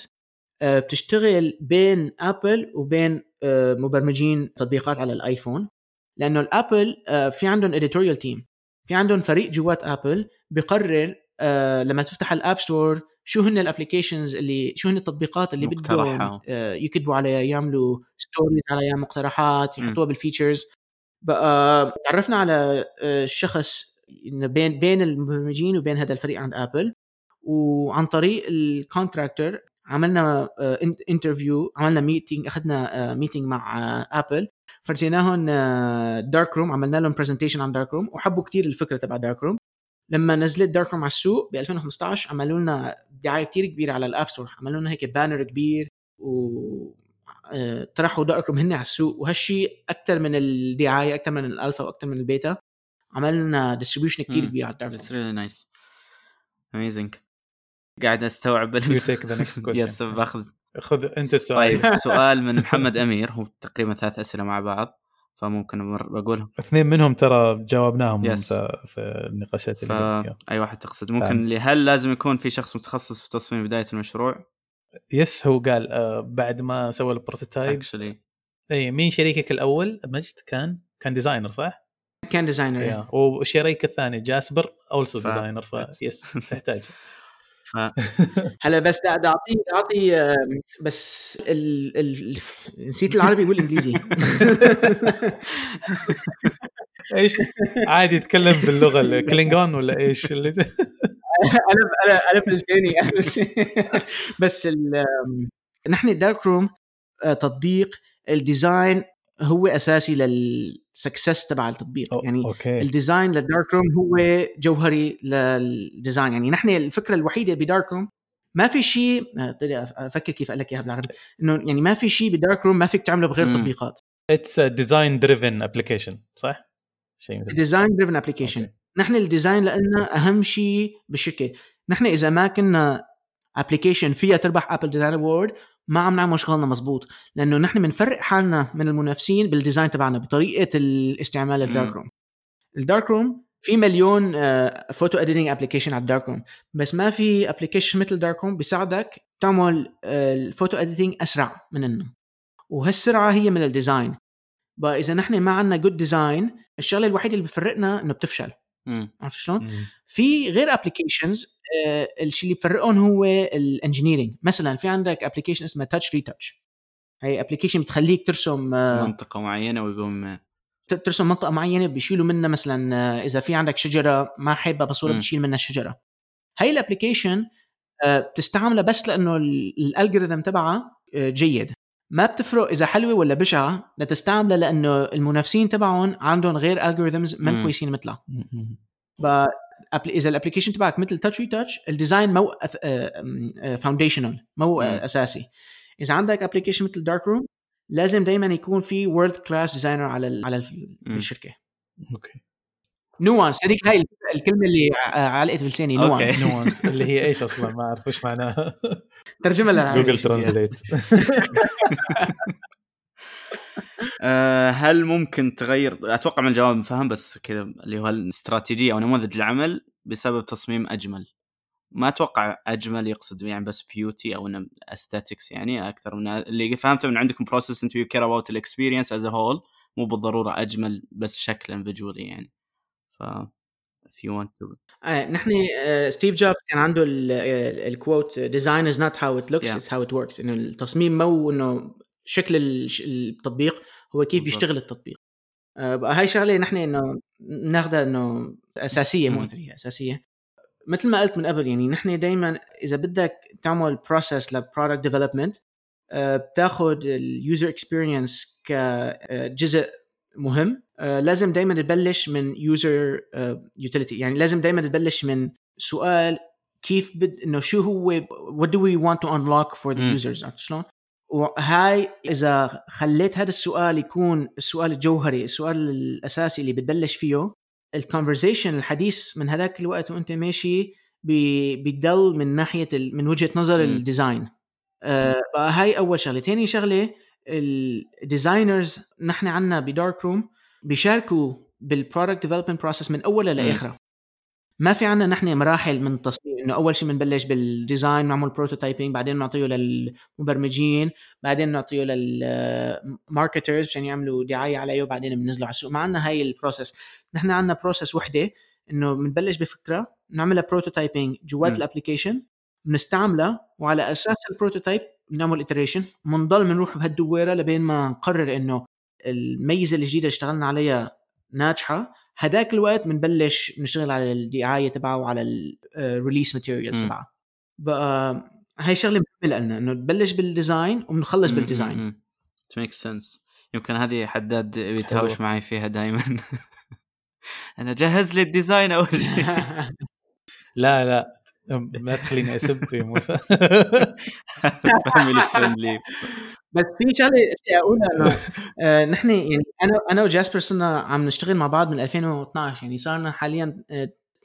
بتشتغل بين ابل وبين آه مبرمجين تطبيقات على الآيفون لأنه الأبل آه في عندهم editorial team في عندهم فريق جوات ابل بقرر آه لما تفتح ال App Store شو هن ال applications اللي شو هن التطبيقات اللي بدهم. آه يكتبوا عليها يعملوا stories عليها مقترحات. يحطوها بال features بقى تعرفنا على آه، شخص إنه بين بين المبرمجين وبين هذا الفريق عند آبل وعن طريق ال contractor عملنا interview عملنا meeting أخذنا meeting مع آه، آبل فرجيناهم دارك روم عملنا لهم presentation عن دارك روم وحبوا كتير الفكرة تبع دارك روم لما نزلت دارك روم على السوق ب 2015 عملوا لنا دعاية كتير كبيرة على ال App Store عملوا لنا هيك banner كبير و آه، طرحوا دارك روم هن على السوق. وهالشيء أكثر من الدعاية أكثر من الألفا وأكثر من البيتا. عملنا distribution كتير. كبير على الدارك روم It's really nice amazing قاعد أستوعب the next question. yes باخذ خذ أنت السؤال طيب سؤال من محمد أمير هو تقريبا ثلاث أسئلة مع بعض فممكن بقولهم اثنين منهم ترى جاوبناهم Yes. في النقاشات اللي قبل فيها. فاي واحد تقصد ممكن. اللي هل لازم يكون في شخص متخصص في تصميم بداية المشروع؟ yes هو قال آه بعد ما سوى ال prototype actually اي مين شريكك الأول مجد كان كان designer صح؟ كان designer yeah. والشريك الثاني جاسبر also ف- designer ف yes تحتاج. ف هلا بس بدي بدي اعطيه آه، بس ال... ال... نسيت العربي والانجليزي إيش؟ عادي يتكلم باللغة الكلينجون ولا إيش؟ اللي أنا أنا أنا بلساني. بس ال... نحن الدارك روم آه، تطبيق ال design هو أساسي لل success تبع التطبيق. أو- يعني okay. ال design للدارك روم هو جوهري لل design يعني نحن الفكرة الوحيدة بدارك روم ما في شيء آه، بدي أفكر كيف أقول لك إياها بالعربي. إنه يعني ما في شيء بدارك روم ما فيك تعمله بغير مم. تطبيقات. it's design driven application صح؟ شيء design driven application okay. نحن ال design لنا أهم شيء بالشركة. نحن إذا ما كنا application فيها تربح Apple Design Award ما عم نعمل شغلنا مزبوط لأنه نحن بنفرق حالنا من المنافسين بال design تبعنا بطريقة الاستعمال الدارك. روم الدارك روم في مليون photo editing application على الدارك روم بس ما في application مثل دارك روم بيساعدك تعمل ال photo editing أسرع منه وهالسرعة هي من ال design بقى إذا نحن ما عندنا good design الشغلة الوحيدة اللي بفرقنا إنه بتفشل. عرفت شلون؟ في غير applications الشيء اللي بفرقهم هو ال engineering مثلا في عندك application اسمه تاتش ريتاتش هي application بتخليك ترسم آه، منطقة معينة ويقوم ترسم منطقة معينة بيشيلوا منها مثلا آه، إذا في عندك شجرة ما حابه بصورة مم. بتشيل منها الشجرة. هاي ال application آه، بتستعملها بس لأنه ال algorithm تبعها آه، جيد. ما بتفرق إذا حلوة ولا بشعة لتستعملها لأنه المنافسين تبعهم عندهم غير algorithms من مم. كويسين مثلها إذا ال application تبعك مثل تاتش ريتاتش ال design مو foundational مو مم. آه، أساسي إذا عندك application مثل دارك روم لازم دائما يكون في world class designer على على. الشركة okay nuance هذيك هاي الكلمة اللي علقت بلساني. نوانس. نوانس. اللي هي إيش أصلا؟ ما أعرف إيش معناها. ترجمها للعربي جوجل ترانزليت هل ممكن تغير؟ أتوقع من الجواب مفهم بس كذا اللي هو الاستراتيجية أو نموذج العمل بسبب تصميم أجمل. ما أتوقع أجمل يقصد يعني بس beauty أو aesthetics يعني أكثر من اللي فهمته من عندكم process انت you care about ال experience as whole مو بالضرورة أجمل بس شكلا visually يعني. ف if you want to آه نحن آه ستيف جوبز كان عنده ال quote design is not how it looks. it's how it works إنه التصميم مو إنه شكل التطبيق هو كيف. بيشتغل التطبيق. آه هاي شغلة نحن إنه ناخذها إنه أساسية مو أساسية. مثل ما قلت من قبل يعني نحن دائما إذا بدك تعمل process ل product development بتاخذ ال user experience كجزء مهم. لازم دائما تبلش من user utility يعني لازم دائما تبلش من سؤال كيف بد إنه شو هو what do we want to unlock for the مم. users عرفت شلون؟ وهاي إذا خليت هذا السؤال يكون السؤال الجوهري السؤال الأساسي اللي بتبلش فيه ال conversation الحديث من هذاك الوقت وأنت ماشي بي- بيضل من ناحية ال- من وجهة نظر. ال design آه هاي أول شغلة ثاني شغلة ال designers نحن عنا بدارك روم بيشاركوا بال product development process من اولها. لاخرها ما في عنا نحن مراحل من التصميم إنه أول شيء بنبلش بال design نعمل prototyping بعدين نعطيه للمبرمجين بعدين نعطيه لل marketers عشان يعملوا دعاية عليه وبعدين بننزله على السوق ما عنا هاي ال process نحن عنا process وحدة إنه بنبلش بفكرة نعملها prototyping جوات. ال application بنستعملها وعلى أساس ال prototype بنعمل iteration بنضل بنروح بهالدويرة لبين ما نقرر إنه الميزة الجديده اللي اشتغلنا عليها ناجحة. هداك الوقت بنبلش نشتغل على الدعايه تبعه وعلى ال release materials مم. تبعه. بقى هاي شغلة مهمة لنا إنه نبلش بال design وبنخلص بال design it makes sense. يمكن هذه حداد بيتهاوش حلو. معي فيها دائما أنا جهز لي ال design أول شيء. لا لا. لا تخليني أسب يا موسى. family friendly بس في شغلة بدي أقولها إنه آه، نحن يعني أنا أنا وجاسبر صرنا عم نشتغل مع بعض من 2012 يعني صار لنا حاليا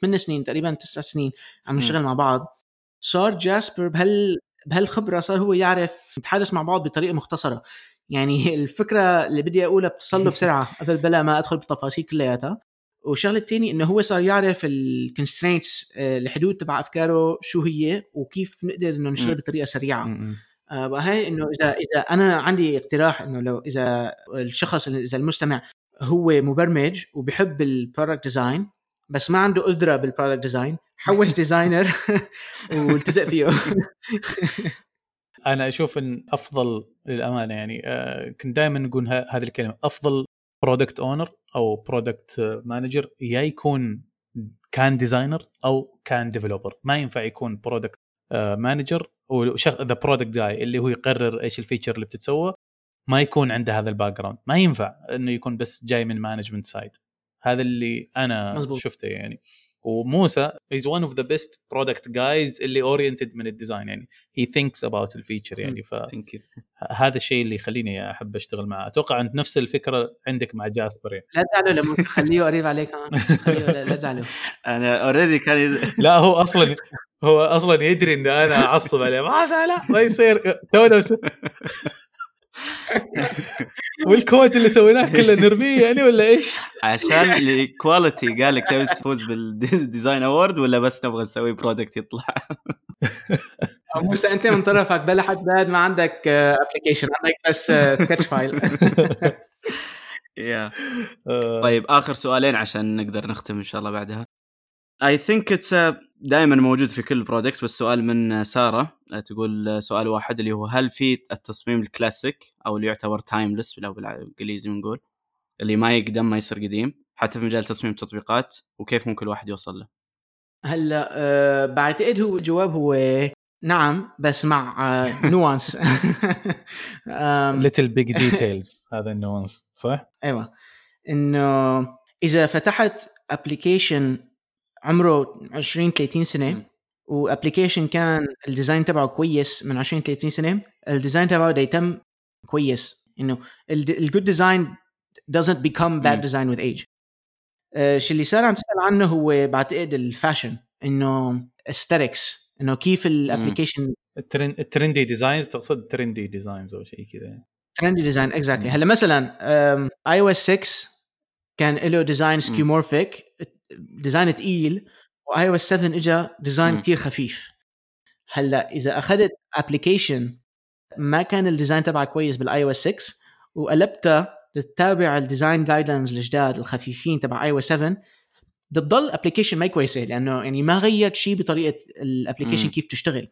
8 سنين تقريبا 9 سنين عم نشتغل مع بعض. صار جاسبر بهال بهالخبرة صار هو يعرف نتحدث مع بعض بطريقة مختصرة. يعني الفكرة اللي بدي أقولها بتصل بسرعة قبل بلا ما أدخل بالتفاصيل كلياتها. والشغله الثانية إنه هو صار يعرف ال constraints الحدود تبع أفكاره شو هي وكيف نقدر إنه نشتغل. بطريقة سريعة. آه، هاي إنه إذا إذا أنا عندي اقتراح إنه لو إذا الشخص إذا المستمع هو مبرمج وبحب ال product design بس ما عنده قدرة بال product design حوش designer والتزق فيه. أنا أشوف إن أفضل للأمانة يعني آه، كنت دائما نقول هذه الكلمة أفضل product owner أو product manager يا يكون كان designer أو كان developer ما ينفع يكون product manager the product guy اللي هو يقرر إيش ال feature اللي بتتسوى ما يكون عنده هذا ال background ما ينفع إنه يكون بس جاي من management side هذا اللي أنا مزبوط. شفته يعني. وموسى is one of the best product guys اللي oriented من ال design يعني he thinks about ال feature يعني ف thank you هذا الشيء اللي يخليني أحب أشتغل معه. أتوقع أنت نفس الفكرة عندك مع جاسبر يعني. لا تزعلوا لما خليه قريب عليك لا تزعلوا. أنا already كان يد- لا هو أصلا هو أصلا يدري إن أنا أعصب عليه. ما لا ما يصير. تونا والكود اللي سويناه كله نرميه يعني ولا إيش؟ عشان ال quality قال لك تبي تفوز بال design award ولا بس نبغى نسوي product يطلع؟ أو موسى أنت من طرفك بلا حد بعد ما عندك application عندك بس Sketch file يا طيب آخر سؤالين عشان نقدر نختم إن شاء الله بعدها. I think it's دائما موجود في كل ال products بس سؤال من سارة آه، تقول سؤال واحد اللي هو هل في التصميم الكلاسيك أو اللي يعتبر timeless لو بالإنجليزي بنقول اللي ما يقدم ما يصير قديم حتى في مجال تصميم التطبيقات وكيف ممكن الواحد يوصل له؟ هلا أه بعتقد هو الجواب هو نعم بس مع nuance little big details هذا ال nuance صح؟ أيوه. إنه إذا فتحت application عمره 20 30 سنة. و application كان ال design تبعه كويس من 20 30 سنة. ال design تبعه ديتم كويس إنه ال good design doesn't become bad design with age. آه، الشيء اللي صار عم تسأل عنه هو بعتقد ال fashion إنه aesthetics إنه كيف ال application ال tren- ال trendy designs تقصد trendy designs أو شيء كذا. trendy design exactly. هلأ مثلا iOS 6 كان له design skeuomorphic design ثقيل و iOS 7 اجى design. كثير خفيف هلأ إذا أخذت application ما كان ال design تبعها كويس بال iOS 6 وقلبتها تتابع ال design guidelines الجداد الخفيفين تبع iOS 7 بتضل application ما كويسة لأنه يعني ما غيرت شيء بطريقة ال application. كيف تشتغل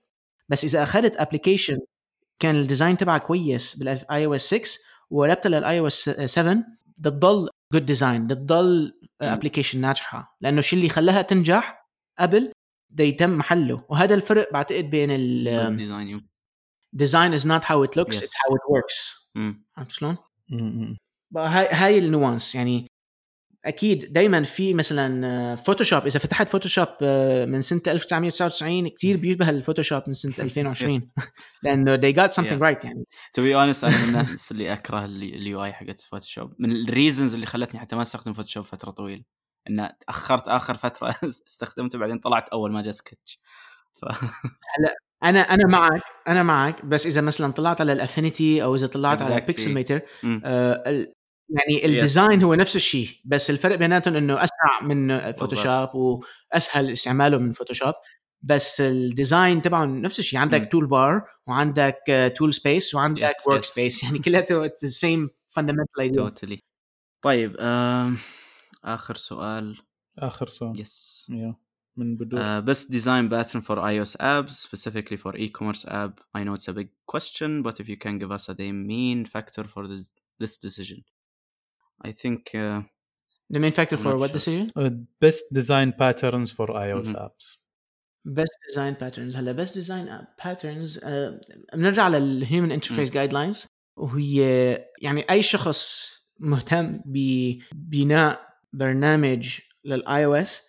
بس إذا أخذت application كان ال design تبعها كويس بال iOS 6 وقلبتها لل iOS 7 بتضل good design بتضل مم. application ناجحة لأنه الشيء اللي خلاها تنجح قبل ده يتم محله وهذا الفرق بعتقد بين ال design ال design is not how it looks. It's how it works. عرفت شلون؟ هاي هاي ال nuance يعني أكيد دائما في مثلا Photoshop إذا فتحت Photoshop آه، من سنة 1999 كثير بيشبه ال Photoshop من سنة 2020 لأنه they got something right يعني. to be honest أنا من الناس اللي أكره ال UI حقت Photoshop من ال reasons اللي خلتني حتى ما أستخدم Photoshop فترة طويلة. إن تأخرت آخر فترة استخدمته بعدين طلعت أول ما جاء سكتش ف... أنا أنا معك أنا معك. بس إذا مثلا طلعت على ال Affinity أو إذا طلعت على Exactly. ال Pixelmator. آه يعني ال design هو نفس الشيء بس الفرق بيناتهم إنه أسرع من Photoshop وأسهل استعماله من Photoshop بس ال design تبعهم نفس الشيء عندك. tool bar وعندك tool space وعندك Yes, work yes. space يعني كلياته same fundamental idea totally طيب آخر سؤال. آخر سؤال. يس يا من بدون Uh, best design pattern for iOS apps, specifically for e-commerce app. I know it's a big question, but if you can give us a the main factor for this this decision, I think uh, the main factor I'm for what sure. decision best design patterns for iOS Mhm. apps best design patterns هلا best design patterns آه، بنرجع للهيومن انترفيس جايد لاينز وهي يعني اي شخص مهتم ببناء برنامج لل iOS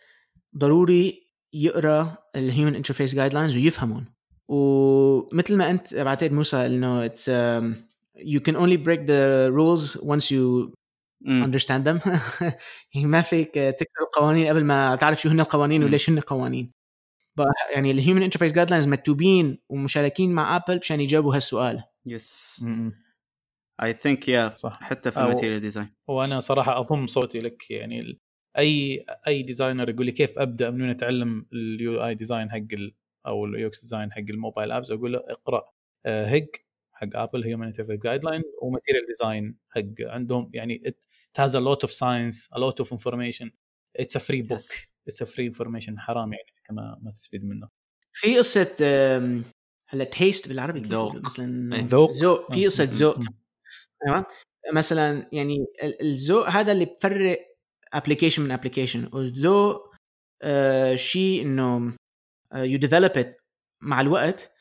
ضروري يقرا ال Human Interface Guidelines ويفهمهم ومثل ما انت بعتقد موسى انه it's you can only break the rules once you understand them. يعني ما فيك تكسر القوانين قبل ما تعرف شو هن القوانين. وليش هن قوانين. يعني ال Human Interface Guidelines مكتوبين ومشاركين مع Apple مشان يجاوبوا هالسؤال. I think yeah. صح. حتى في ال Material Design وأنا صراحة اضم صوتي لك يعني ال- اي أي designer يقول لي كيف أبدأ من وين أتعلم ال UI design حق ال أو ال UX design حق ال mobile apps أقول له اقرأ HIG حق Apple Human Interface Guideline و Material Design حق عندهم. يعني it has a lot of science a lot of information. It's a free book. Yes. it's a free information. حرام يعني ما ما تستفيد منه. في قصة هلا taste بالعربي كيف ذوق. مثلا إيه. ذوق. ذوق. في قصة ذوق. تمام؟ مثلا يعني ال- الذوق هذا اللي بفرق application من application والذوق آه شيء إنه you develop it مع الوقت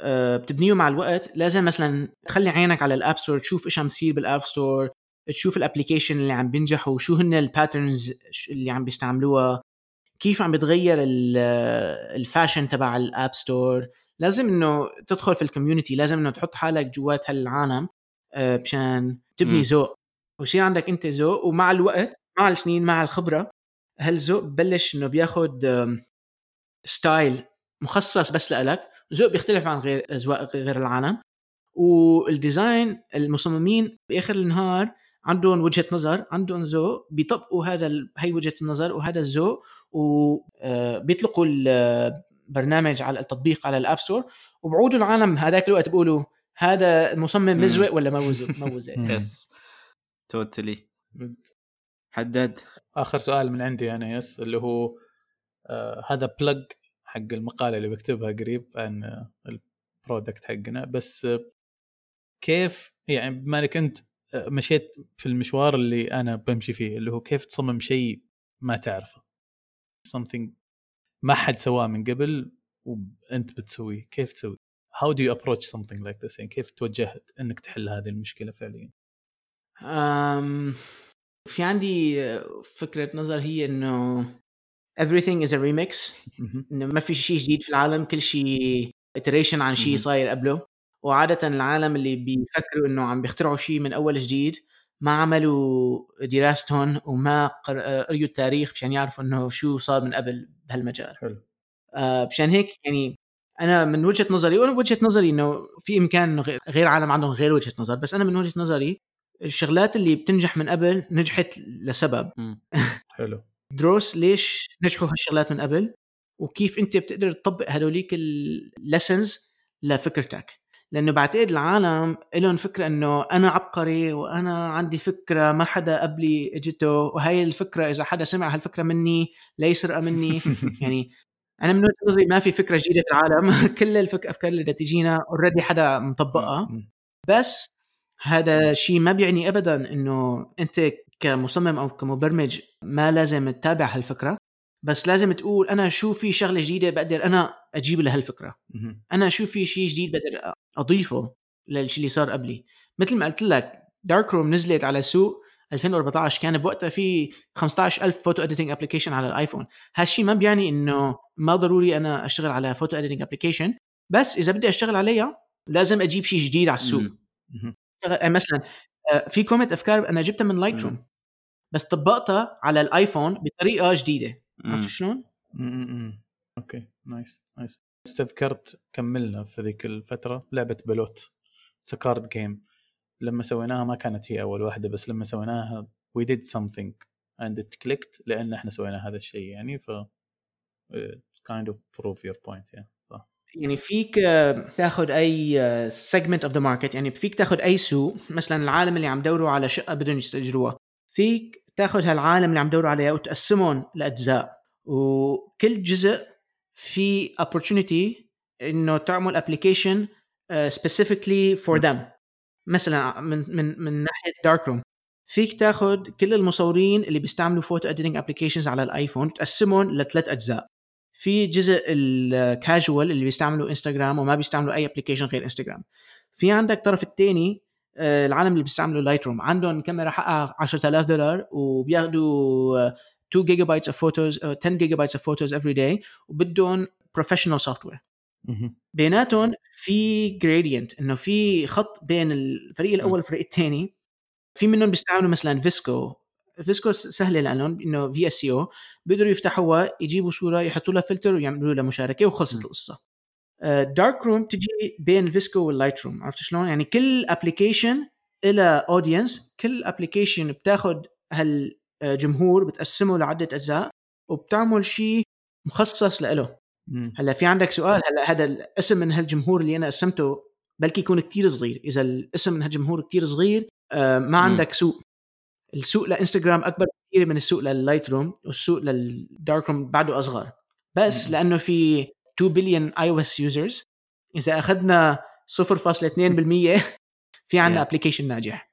آه بتبنيه مع الوقت. لازم مثلا تخلي عينك على ال App Store تشوف إيش عم يصير بال App Store تشوف ال application اللي عم بينجحوا شو هن ال patterns اللي عم بيستعملوها كيف عم بتغير ال- ال fashion تبع ال App Store لازم إنه تدخل في ال community لازم إنه تحط حالك جوات هالعالم آه، مشان تبني. ذوق. ويصير عندك أنت ذوق ومع الوقت مع السنين مع الخبرة هالذوق ببلش إنه بياخد آم، style مخصص بس لإلك. ذوق بيختلف عن غير أذواق غير العالم. وال design المصممين بآخر النهار عندهم وجهة نظر عندهم ذوق بيطبقوا هذا ال- هي وجهة النظر وهذا الذوق وبيطلقوا البرنامج على التطبيق على ال App Store وبعودوا العالم هذاك الوقت بيقولوا هذا المصمم مم. مزوق ولا ما مم. yes totally حدد آخر سؤال من عندي أنا yes اللي هو آه هذا plug حق المقالة اللي بكتبها قريب عن آه ال product حقنا بس آه كيف يعني بما إنك أنت آه، مشيت في المشوار اللي أنا بمشي فيه اللي هو كيف تصمم شيء ما تعرفه. Something ما حد سواه من قبل وأنت بتسويه كيف تسوي؟ How do you approach something like this يعني كيف توجهت إنك تحل هذه المشكلة فعليا؟ أم في عندي فكرة نظر هي إنه everything is a remix. إنه ما في شيء جديد في العالم كل شيء iteration عن شيء. صاير قبله. وعادة العالم اللي بيفكروا إنه عم بيخترعوا شيء من أول جديد ما عملوا دراستهم وما قر- قريوا التاريخ مشان يعرفوا إنه شو صار من قبل بهالمجال. حلو. آه، مشان هيك يعني أنا من وجهة نظري وأنا بوجهة نظري إنه في إمكان انه غير- عالم عندهم غير وجهة نظر بس أنا من وجهة نظري الشغلات اللي بتنجح من قبل نجحت لسبب. حلو. دروس ليش نجحوا هالشغلات من قبل؟ وكيف أنت بتقدر تطبق هدوليك ال lessons لفكرتك؟ لأنه بعتقد العالم لهم فكرة إنه أنا عبقري وأنا عندي فكرة ما حدا قبلي إجته وهي الفكرة إذا حدا سمع هالفكرة مني لا يسرقها مني. يعني أنا من وجهة نظري ما في فكرة جديدة في العالم. كل الافكار اللي تجينا already حدا مطبقها. بس هذا شيء ما بيعني ابدا إنه أنت كمصمم أو كمبرمج ما لازم تتابع هالفكرة. بس لازم تقول أنا شو في شغلة جديدة بقدر أنا أجيب لهالفكره أنا شو في شيء جديد بقدر أضيفه للشيء اللي صار قبلي. مثل ما قلت لك Darkroom نزلت على السوق 2014 كان بوقتها في 15000 photo editing application على الآيفون. هالشيء ما بيعني إنه ما ضروري أنا أشتغل على photo editing application بس إذا بدي أشتغل عليها لازم أجيب شيء جديد على السوق. مثلا آه، في كم من أفكار أنا جبتها من Lightroom بس طبقتها على الآيفون بطريقة جديدة. عرفت شلون؟ أوكي نايس نايس. استذكرت كملنا في ذيك الفترة؟ لعبة بلوت card game لما سويناها ما كانت هي أول واحدة بس لما سويناها we did something and it clicked لأن إحنا سوينا هذا الشيء يعني ف kind of prove your point يعني صح. يعني فيك تاخذ أي segment of the market يعني فيك تاخذ أي سوق مثلا العالم اللي عم دوروا على شقة بدهم يستاجروها فيك تاخذ هالعالم اللي عم دوروا عليها وتقسمهم لأجزاء. وكل جزء في opportunity إنه تعمل application specifically for them مثلا من من من ناحية Darkroom فيك تاخذ كل المصورين اللي بيستعملوا photo editing applications على الآيفون تقسمهم لثلاث أجزاء. في جزء الكاجوال اللي بيستعملوا انستغرام وما بيستعملوا أي application غير انستغرام في عندك الطرف الثاني آه، العالم اللي بيستعملوا Lightroom عندهم كاميرا حقها 10000 دولار وبياخذوا 2 gigabytes of photos 10 gigabytes of photos every day وبدهم professional software بيناتهم في gradient إنه في خط بين الفريق الأول والفريق الثاني في منهم بيستعملوا مثلا VSCO VSCO سهلة لأنهم إنه VSCO بيقدروا يفتحوها يجيبوا صورة يحطوا لها فلتر ويعملوا لها مشاركة وخلصت القصة. Dark آه، room تجي بين ال VSCO وال Lightroom عرفت شلون؟ يعني كل application إله audience كل application بتاخذ هالجمهور بتقسمه لعدة أجزاء وبتعمل شيء مخصص له هلأ في عندك سؤال هلأ هذا القسم من هالجمهور اللي أنا قسمته بلكي يكون كتير صغير. إذا القسم من هالجمهور كتير صغير آه ما عندك سوق السوق لإنستغرام أكبر كثير من السوق لل Lightroom والسوق لل Darkroom بعده أصغر. بس لأنه في 2 billion iOS users اذا اخذنا 0.2% في عندنا application ناجح.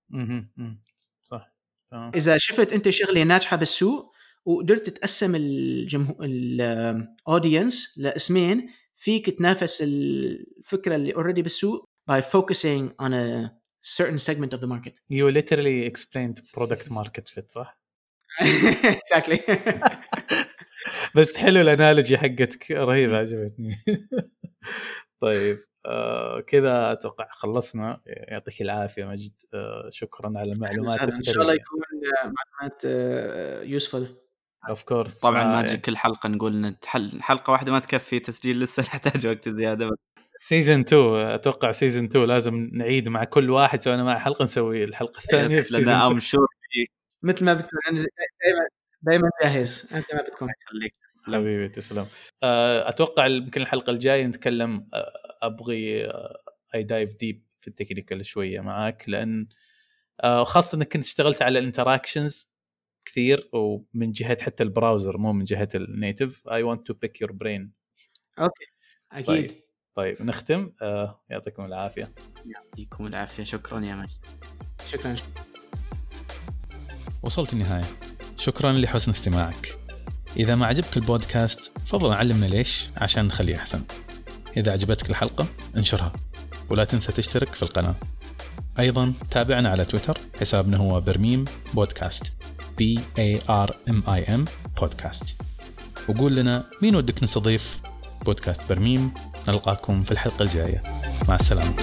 تمام إذا شفت أنت شغلة ناجحة بالسوق وقدرت تقسم الجمهور ال audience لقسمين فيك تنافس الفكرة اللي already بالسوق by focusing on a certain segment of the market. You literally explained product market fit صح؟ exactly. بس حلو ال analogy حقتك رهيبه عجبتني. طيب. آه كذا أتوقع خلصنا. يعطيك العافية مجد آه شكرا على المعلومات إن شاء الله يكون معلومات useful آه، of course طبعا ما أدري كل حلقة نقول نتحل حلقة واحدة ما تكفي تسجيل لسه نحتاج وقت زيادة. بس season 2 أتوقع season 2 لازم نعيد مع كل واحد سوينا مع حلقة نسوي الحلقة الثانية yes لأن I'm sure مثل ما بتكون دائما دائما جاهز. أنت ما بتكون. خليك حبيبي تسلم. آه، أتوقع يمكن الحلقة الجاية نتكلم آه، أبغي I dive deep في ال technical شوية معاك لأن آه، خاصة إنك كنت اشتغلت على ال interactions كثير ومن جهة حتى ال browser مو من جهة ال native I want to pick your brain okay. أكيد. طيب, طيب نختم. آه يعطيكم العافية. يعطيكم العافية. شكرا يا مجد شكرا. وصلت النهاية. شكرا لحسن استماعك. إذا ما عجبك البودكاست فضل علمنا ليش عشان نخليه أحسن. إذا عجبتك الحلقة انشرها ولا تنسى تشترك في القناة. أيضا تابعنا على تويتر حسابنا هو برميم بودكاست. B A R M I M بودكاست. وقول لنا مين ودك نستضيف بودكاست برميم. نلقاكم في الحلقة الجاية. مع السلامة.